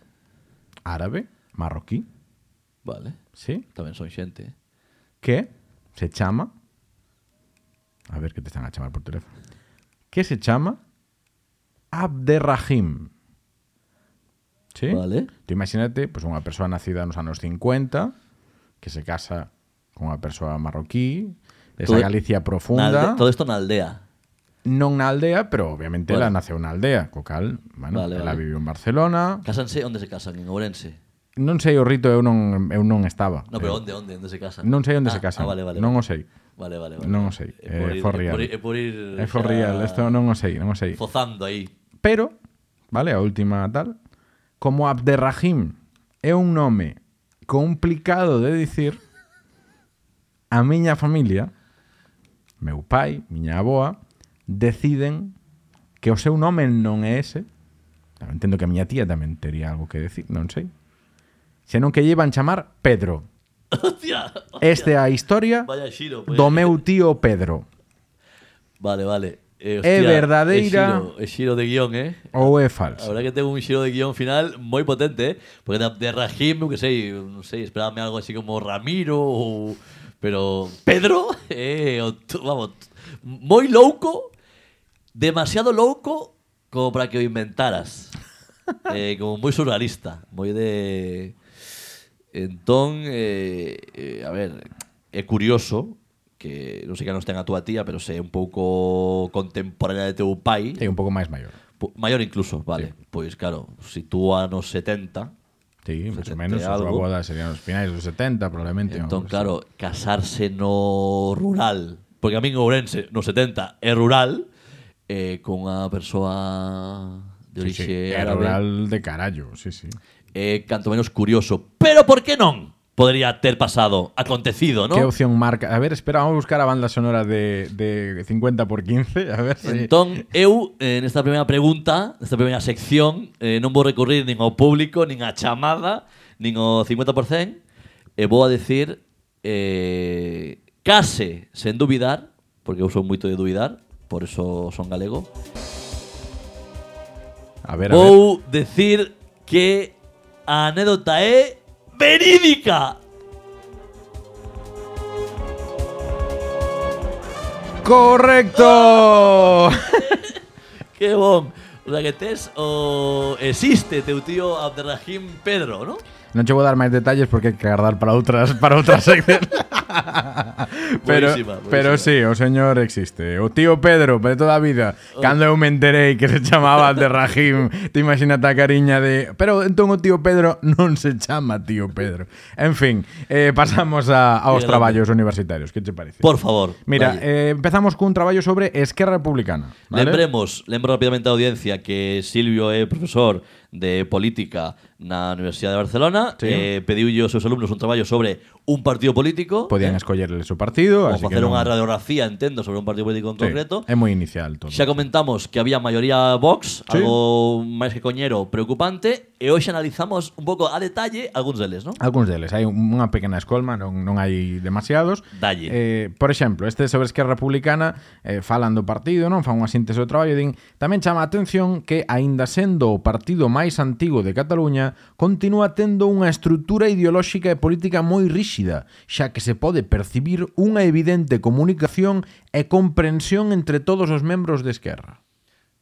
árabe, marroquí, Vale. sí? Tamén son xente. que se chama a ver que te están a chamar por teléfono que se chama Abderrahim ¿Sí? Vale. Tú imagínate, pues unha persoa nacida nos anos 50 que se casa con unha persoa marroquí esa Todo- Galicia profunda alde- todo isto na aldea. non na aldea, pero obviamente Bueno. ela naceu na aldea co cal, bueno, Vale, vale. viviu en Barcelona Cásanse, onde se casan? En Ourense. non sei o rito, eu non, eu non estaba No, pero Eu- onde, onde, onde se casan? non sei onde ah, se casan Ah, vale, vale. non o vale. sei Vale, vale, vale. Non o sei, É por eh, ir- for é real. por ir- É por ir... é for real, xa isto non o sei, non o sei Fozando aí. Pero, vale, a última tal, como Abderrahim é un nome complicado de dicir, a miña familia, meu pai, miña aboa, deciden que o seu nome non é ese. Entendo que a miña tía tamén tería algo que decir, non sei. Senón que llevan chamar Pedro. *laughs* Hostia. Esta é a historia Vaya xiro. pues. do meu tío Pedro. Vale, vale. Eh, hostia, es verdadera. Es giro, es giro, de guion, ¿eh? O es falso. La verdad que tengo un giro de guion final muy potente, ¿eh? Porque de, de Rajim, que sé, no sé, esperábame algo así como Ramiro. Pero Pedro, *laughs* eh, vamos, muy loco, demasiado loco como para que lo inventaras. *laughs* eh, como muy surrealista, muy de. Entonces, eh, eh, a ver, es curioso, que non sei que anos ten a túa tía, pero se é un pouco contemporánea de teu pai. É un pouco máis maior. Maior incluso, vale. Sí. Pois claro, si tú anos 70, Sí, máis ou menos, a súa boda serían os finais dos 70, probablemente. Entón, claro, casarse no rural, porque a min Ourense, no 70, é rural, eh, con unha persoa de orixe sí, sí. É árabe. Rural de carallo, sí, sí. É eh, canto menos curioso. Pero por que non? podría ter pasado, acontecido, ¿no? Que opción marca? A ver, espera, vamos a buscar a banda sonora de, de 50 por 15, a ver si... Entón, eu, eh, nesta primeira pregunta, nesta primeira sección, eh, non vou recurrir nin ao público, nin á chamada, nin ao 50%, e vou a decir, eh, case, sen dubidar, porque eu son moito de dubidar, por eso son galego, a ver, vou a ver. decir que a anécdota é verídica. ¡Correcto! *laughs* Que bon. O sea que o existe teu tío Abderrahim Pedro, ¿no? Non che vou dar máis detalles porque hai que guardar para outras para outras *laughs* seccións. pero, Buenísima, buenísima. pero sí, o señor existe. O tío Pedro, de toda a vida. Cando eu me enterei que se chamaba de Rahim, te imagínate a cariña de... Pero entón o tío Pedro non se chama tío Pedro. En fin, eh, pasamos a, aos traballos universitarios. Que te parece? Por favor. Mira, vale. eh, empezamos cun traballo sobre Esquerra Republicana. ¿vale? Lembremos, lembro rápidamente a audiencia que Silvio é profesor de política na Universidade de Barcelona Sí. eh, pediulle aos seus alumnos un traballo sobre un partido político Podían escollerle o partido, como facer non- unha radiografía, entendo, sobre un partido político en Sí, concreto É moi inicial todo. Xa comentamos que había maioría Vox, Sí. algo máis que coñero preocupante, e hoxe analizamos un pouco a detalle algúns deles, non? Algúns deles, hai unha pequena escolma, non, non hai demasiados. Dalle. Eh, por exemplo, este sobre Esquerra Republicana eh, falan do partido, non? Fan unha síntese do traballo, din, tamén chama a atención que, aínda sendo o partido máis antigo de Cataluña, continúa tendo unha estrutura ideolóxica e política moi ríxida, xa que se pode percibir unha evidente comunicación e comprensión entre todos os membros de Esquerra.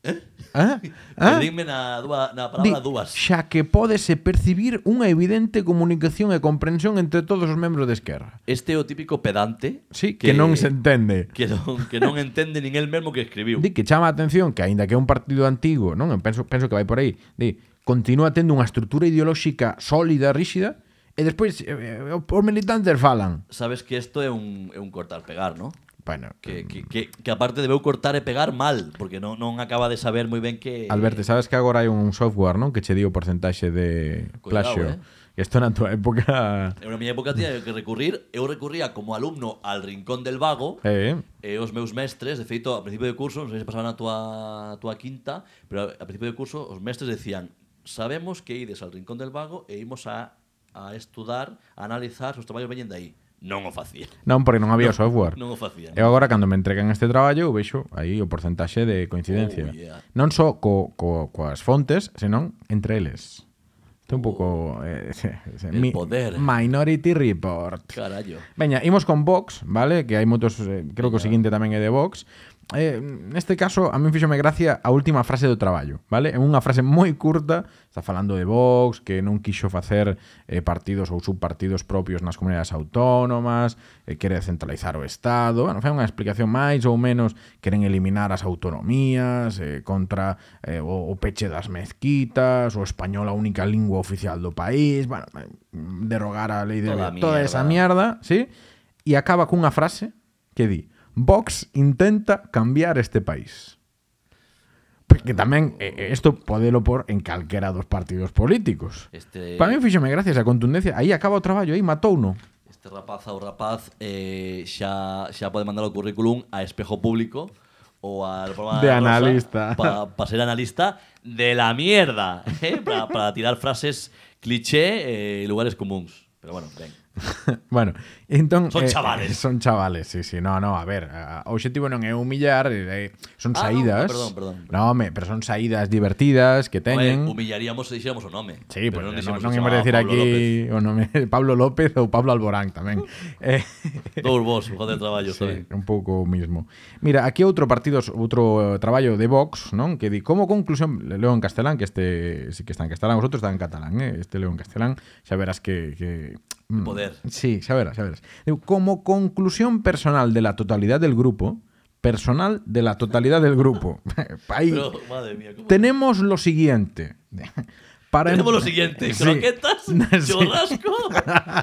Eh? Ah? *laughs* Ah? Perdíme na, dúa, na palabra Di, dúas. Xa que pódese percibir unha evidente comunicación e comprensión entre todos os membros de Esquerra. Este é o típico pedante sí, que, que non se entende. Que non, que non entende nin el mesmo que escribiu. Di que chama a atención que aínda que é un partido antigo, non? Penso, penso que vai por aí. Di, continúa tendo unha estrutura ideolóxica sólida, ríxida, e despois eh, eh os militantes falan. Sabes que isto é un, é un cortar pegar, non? Bueno, que, que, que, que aparte debeu cortar e pegar mal, porque non, non acaba de saber moi ben que... Alberto, sabes que agora hai un software, non? Que che di o porcentaxe de Cuidado, plaxio. Eh? Isto na tua época... *laughs* Eu na miña época tiña que recurrir, eu recurría como alumno al rincón del vago, eh. e os meus mestres, de feito, a principio de curso, non sei se pasaban a tua, a tua quinta, pero a principio de curso os mestres decían sabemos que ides al rincón del vago e imos a, a estudar, a analizar, os traballos veñen de aí non o facía. Non, porque non había non, software. Non o facía. Eu agora, cando me entregan este traballo, eu vexo aí o porcentaxe de coincidencia. Oh, yeah. Non só co, co, coas fontes, senón entre eles. Este un oh. pouco... Oh, eh, *laughs* eh, mi, poder. Minority Report. Carallo. Veña, imos con Vox, vale? Que hai moitos... Eh, creo Venga. que o seguinte tamén é de Vox eh, neste caso, a mí fixome gracia a última frase do traballo, vale? É unha frase moi curta, está falando de Vox, que non quixo facer eh, partidos ou subpartidos propios nas comunidades autónomas, eh, quere centralizar o Estado, bueno, fai unha explicación máis ou menos, queren eliminar as autonomías, eh, contra eh, o, o peche das mezquitas, o español a única lingua oficial do país, bueno, derogar a lei de... Toda, toda mierda. esa mierda, sí? E acaba cunha frase que di Vox intenta cambiar este país. Porque tamén eh, isto podelo por en calquera dos partidos políticos. Este, Para mí fíxome gracias a contundencia. Aí acaba o traballo, aí matouno. este rapaz ou rapaz eh, xa, xa pode mandar o currículum a espejo público ou al programa De analista. para pa ser analista de la mierda, eh? para, para tirar frases cliché eh, lugares comuns. Pero bueno, ben. *laughs* bueno, entón Son eh, chavales. *laughs* Son chavales, sí, sí, no, no, a ver, eh, o objetivo non é humillar, eh, son ah, saídas. No, perdón, perdón, perdón. No, home, pero son saídas divertidas que teñen. Home, humillaríamos se dixéramos o nome. Sí, pero pues, non, dixemos non, non imos decir Pablo aquí López. o nome Pablo López ou Pablo Alborán tamén. eh, *laughs* Dous vos, joder, traballo, sí, un pouco o mismo. Mira, aquí outro partido, outro eh, traballo de Vox, non? Que di como conclusión, leo en castelán, que este sí que está en castelán, vosotros está en catalán, eh? este leo en castelán, xa verás que, que mm, Poder. Sí, xa verás, xa verás. Como conclusión personal de la totalidad del grupo, personal de la totalidad del grupo. *laughs* Ahí Pero, madre mía, tenemos lo siguiente. Para Tenemos lo siguiente: Sí. croquetas, *laughs* Sí. churrasco,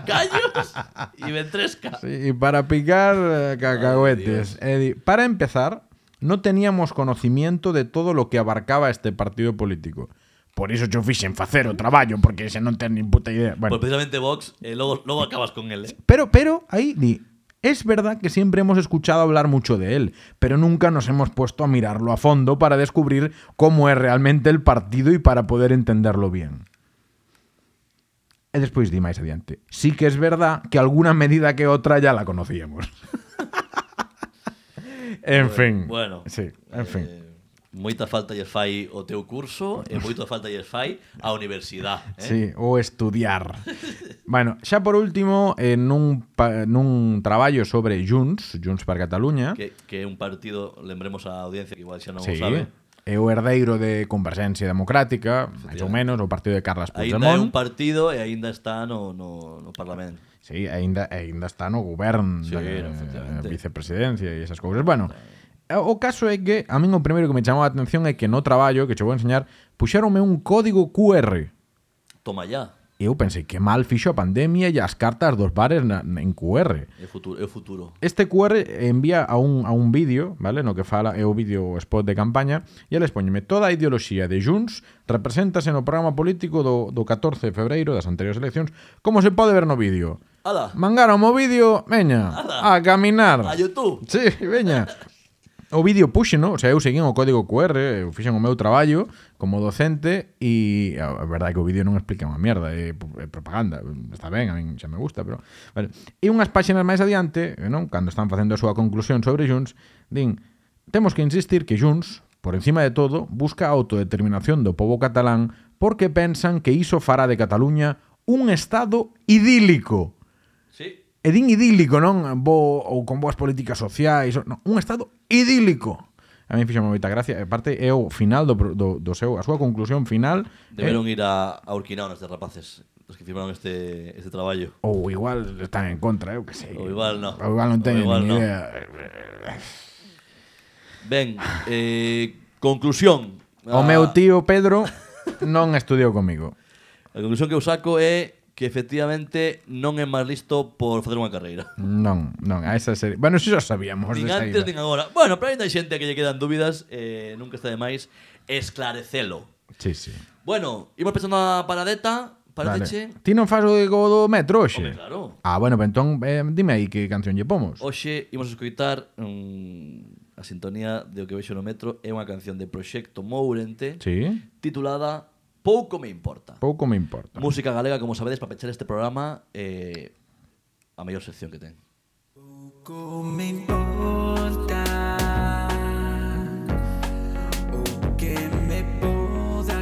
callos y ventresca. Sí, y para picar eh, cacahuetes. Ay, para empezar, no teníamos conocimiento de todo lo que abarcaba este partido político. Por iso yo fixen facer o traballo, porque se non ten nin puta idea. Bueno, Pues precisamente Vox, eh, luego, luego acabas con él. ¿eh? pero, pero, ahí di, es verdad que siempre hemos escuchado hablar mucho de él, pero nunca nos hemos puesto a mirarlo a fondo para descubrir cómo es realmente el partido y para poder entenderlo bien. E despois di máis adiante. Sí que es verdad que alguna medida que otra ya la conocíamos. *laughs* en fin. Bueno, Sí, en fin. moita falta lle fai o teu curso e moita falta lle fai a universidade. Eh? Sí, o estudiar. bueno, xa por último, en nun, pa, nun traballo sobre Junts, Junts per Catalunya... Que, que é un partido, lembremos a audiencia que igual xa non sí. o sabe, é o herdeiro de Convergencia Democrática, máis ou menos, o partido de Carles Puigdemont. Ainda é un partido e aínda está no, no, no Parlamento. Sí, aínda, aínda está no goberno sí, de, vicepresidencia e esas cousas. Bueno, sí. Eh, o caso é que a min o primeiro que me chamou a atención é que no traballo que che vou enseñar puxéronme un código QR. Toma ya. Eu pensei que mal fixo a pandemia e as cartas dos bares na, na, en QR. É futuro, é futuro. Este QR envía a un, a un vídeo, vale? No que fala é o vídeo o spot de campaña e eles poñeme toda a ideoloxía de Junts represéntase no programa político do, do 14 de febreiro das anteriores eleccións como se pode ver no vídeo. Ala. Mangaron o vídeo, veña, a caminar. A YouTube. Sí, veña. O vídeo puxeno, o sea, eu seguín o código QR, eu fixen o meu traballo como docente e a verdade é que o vídeo non explica unha mierda, é, é propaganda, está ben, a min xa me gusta, pero vale. E unhas páxinas máis adiante, non, cando están facendo a súa conclusión sobre Junts, din, temos que insistir que Junts, por encima de todo, busca a autodeterminación do povo catalán porque pensan que iso fará de Cataluña un estado idílico. E din idílico, non? Bo, ou con boas políticas sociais. Non, un Estado idílico. A mí fixo moita gracia. E parte é o final do, do, do seu, a súa conclusión final. Deberon eh, ir a, a Urquinao nestes rapaces os que firmaron este, este traballo. Ou igual están en contra, eu que sei. Ou igual non. Ou igual non teñen nin no. idea. Ben, eh, conclusión. O ah. meu tío Pedro non estudiou comigo. A conclusión que eu saco é que efectivamente non é máis listo por facer unha carreira. Non, non, a esa serie. Bueno, si xa sabíamos. Nin antes, nin agora. Bueno, pero ainda hai xente que lle quedan dúbidas, eh, nunca está de máis esclarecelo. Sí, sí. Bueno, imos pensando a paradeta, Paredeche. Vale. Ti non fas o do metro hoxe? Home, claro. Ah, bueno, entón, eh, dime aí que canción lle pomos. Hoxe imos escoitar mm, a sintonía de o que vexo no metro é unha canción de Proxecto Mourente sí? titulada pouco me importa. Pouco me importa. Música galega, como sabedes, para pechar este programa, eh, a mellor sección que ten. Pouco me importa o que me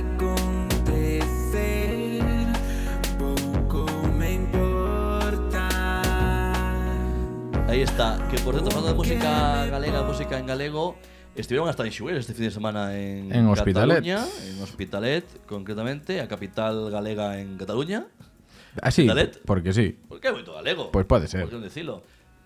acontecer me importa está, que por cierto, falando de música galega, música en galego, estuvieron hasta en Xuel este fin de semana en, En Hospitalet. Cataluña, en Hospitalet, concretamente, a capital galega en Cataluña. Así, Dalet. porque sí. Porque é moito galego. Pois pode ser. Por dicilo?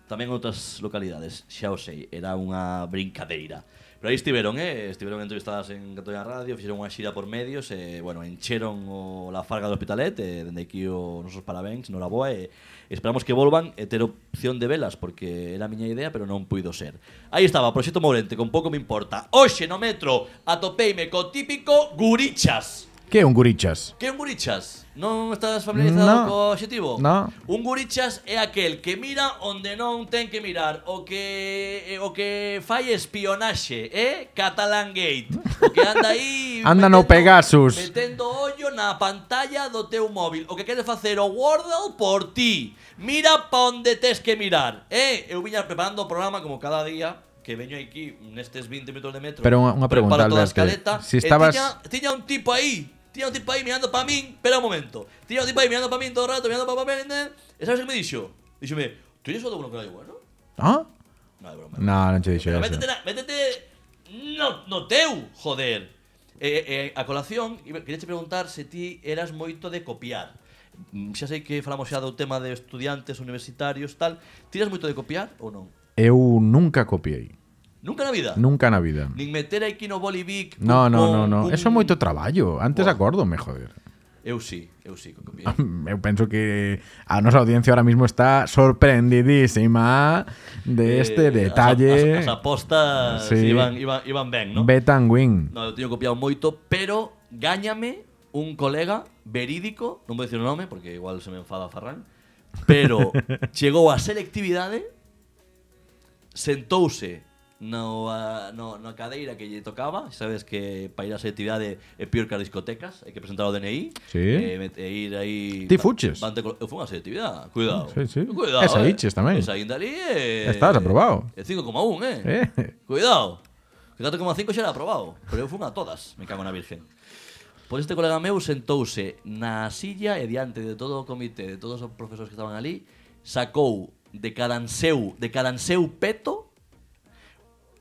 Tamén outras localidades, xa o sei, era unha brincadeira. Pero aí estiveron, eh? Estiveron entrevistadas en Catoia Radio, fixeron unha xira por medios, e, eh, bueno, encheron o, la farga do Hospitalet, e eh, dende aquí o nosos parabéns, non la boa, e eh, esperamos que volvan e ter opción de velas, porque era a miña idea, pero non puido ser. Aí estaba, Proxecto Mourente, con pouco me importa. Oxe no metro, atopeime co típico gurichas. Que é un gurichas? Que é un gurichas? Non estás familiarizado No. co obxectivo? No. Un gurichas é aquel que mira onde non ten que mirar, o que eh, o que fai espionaxe, eh? Catalan Gate. O que anda aí *laughs* Anda no Pegasus. Metendo ollo na pantalla do teu móvil. O que quere facer o Wordle por ti. Mira pa onde tes que mirar, eh? Eu viña preparando o programa como cada día que veño aquí nestes 20 minutos de metro. Pero unha- pregunta, Alberto. Si e estabas- tiña, tiña un tipo aí Tiña un tipo aí mirando para min, espera un momento. Tiña un tipo aí mirando para min todo o rato, mirando para min, né? E sabes que me dixo? Díxome, tú eres outro bueno que non hai bueno? Ah? Non, é broma. No, non te dixo eso. Métete, na, métete no, no teu, joder. Eh, eh, eh a colación, quereche preguntar se ti eras moito de copiar. Mm, xa sei que falamos xa do tema de estudiantes universitarios, tal. Tiras moito de copiar ou non? Eu nunca copiei. Nunca na vida? Nunca na vida. Nin meter aquí no Bolivic No, no, con- no, no. cun- Eso é moito traballo. Antes Buah. acórdome, joder. Eu sí, eu sí, que copiei *laughs* Eu penso que a nosa audiencia ahora mismo está sorprendidísima de este Eh, detalle. As, as, as apostas Sí. iban, iban, iban ben, non? Bet and win. No, eu teño copiado moito, pero gáñame un colega verídico, non vou dicir o nome porque igual se me enfada Farrán, pero *laughs* chegou a selectividade, sentouse no, uh, no, na cadeira que lle tocaba, sabes que para ir a selectividade é peor que as discotecas, hai que presentar o DNI, sí. e, e ir aí... Ti fuches? Bante, eu fui a selectividade, cuidado. Sí, sí. Cuidado, Esa eh. iches tamén. Esa ainda ali é... Eh, Estás aprobado. É 5,1, eh. eh. Cuidado. Que 4,5 xa era aprobado, pero eu fui a todas, me cago na virgen. Pois este colega meu sentouse na silla e diante de todo o comité, de todos os profesores que estaban ali, sacou de cada anseu, de cada anseu peto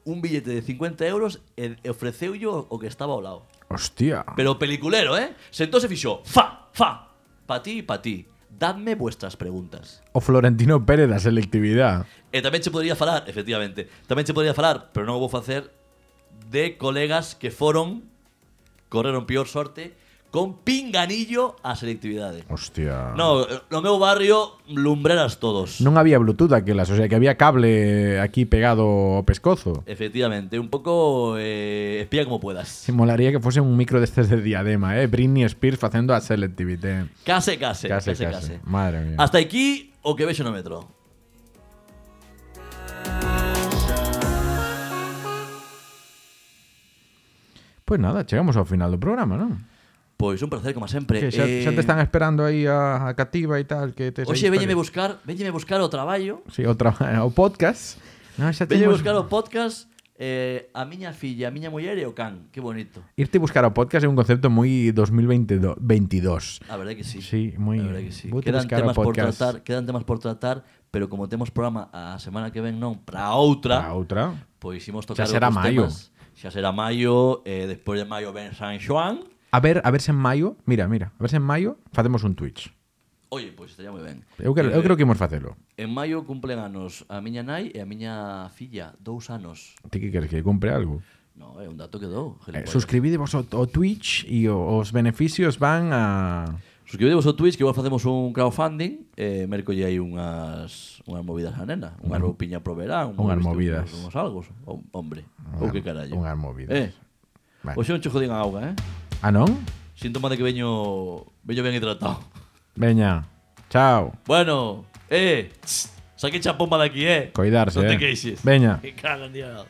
un billete de 50 euros e ofreceullo o que estaba ao lado. Hostia. Pero peliculero, eh? Sentouse e fixo, fa, fa, pa ti, pa ti. Dadme vuestras preguntas. O Florentino Pérez da selectividade. E tamén se podría falar, efectivamente, tamén se podría falar, pero non o vou facer, de colegas que foron, correron pior sorte, con pinganillo a selectividade. Hostia. No, no meu barrio, lumbreras todos. Non había Bluetooth aquelas, o sea que había cable aquí pegado ao pescozo. Efectivamente, un pouco eh, espía como puedas. Se molaría que fose un micro destes de diadema, eh? Britney Spears facendo a selectivité. Case, case, Case, case. Madre mía. Hasta aquí o que vexo no metro. Pois nada, chegamos ao final do programa, non? Pois un placer, como sempre. Que xa, Eh, xa te están esperando aí a, a cativa e tal, que aí Oxe, historias. buscar, veñeme buscar o traballo. Sí, o, tra... *laughs* o podcast. No, xa buscar o podcast eh, a miña filla, a miña muller e o can. Que bonito. Irte buscar ao podcast é un concepto moi 2022. A verdade que sí. Sí, moi- A que sí. Quedan temas por tratar, quedan temas por tratar, pero como temos programa a semana que ven non para outra, A outra. pois imos tocar Xa será maio. temas. Xa será maio, eh, despois de maio ven San Xoán. A ver, a ver se en maio, mira, mira, a ver se en maio facemos un Twitch. Oye, pois pues, estaría moi ben. Eu, creo, eu creo que imos facelo. En maio cumplen anos a miña nai e a miña filla, dous anos. Ti que queres que compre algo? No, é un dato que dou. Eh, suscribidevos ao, ao Twitch e os beneficios van a... Suscribidevos ao Twitch que igual facemos un crowdfunding e eh, mercolle hai unhas, unhas movidas a nena. Unha un, roupiña pro verán. Un, unhas movidas. Unhas algos, hombre. Ou que carallo. Unhas movidas. Eh, vale. Pois Oxe non che jodín a auga, eh? Ah, non? Síntoma de que veño veño ben hidratado. Veña, chao. Bueno, eh, saque cha pomba de aquí, eh. Coidarse, Non te eh. queixes. Veña. Que cagan, Dios.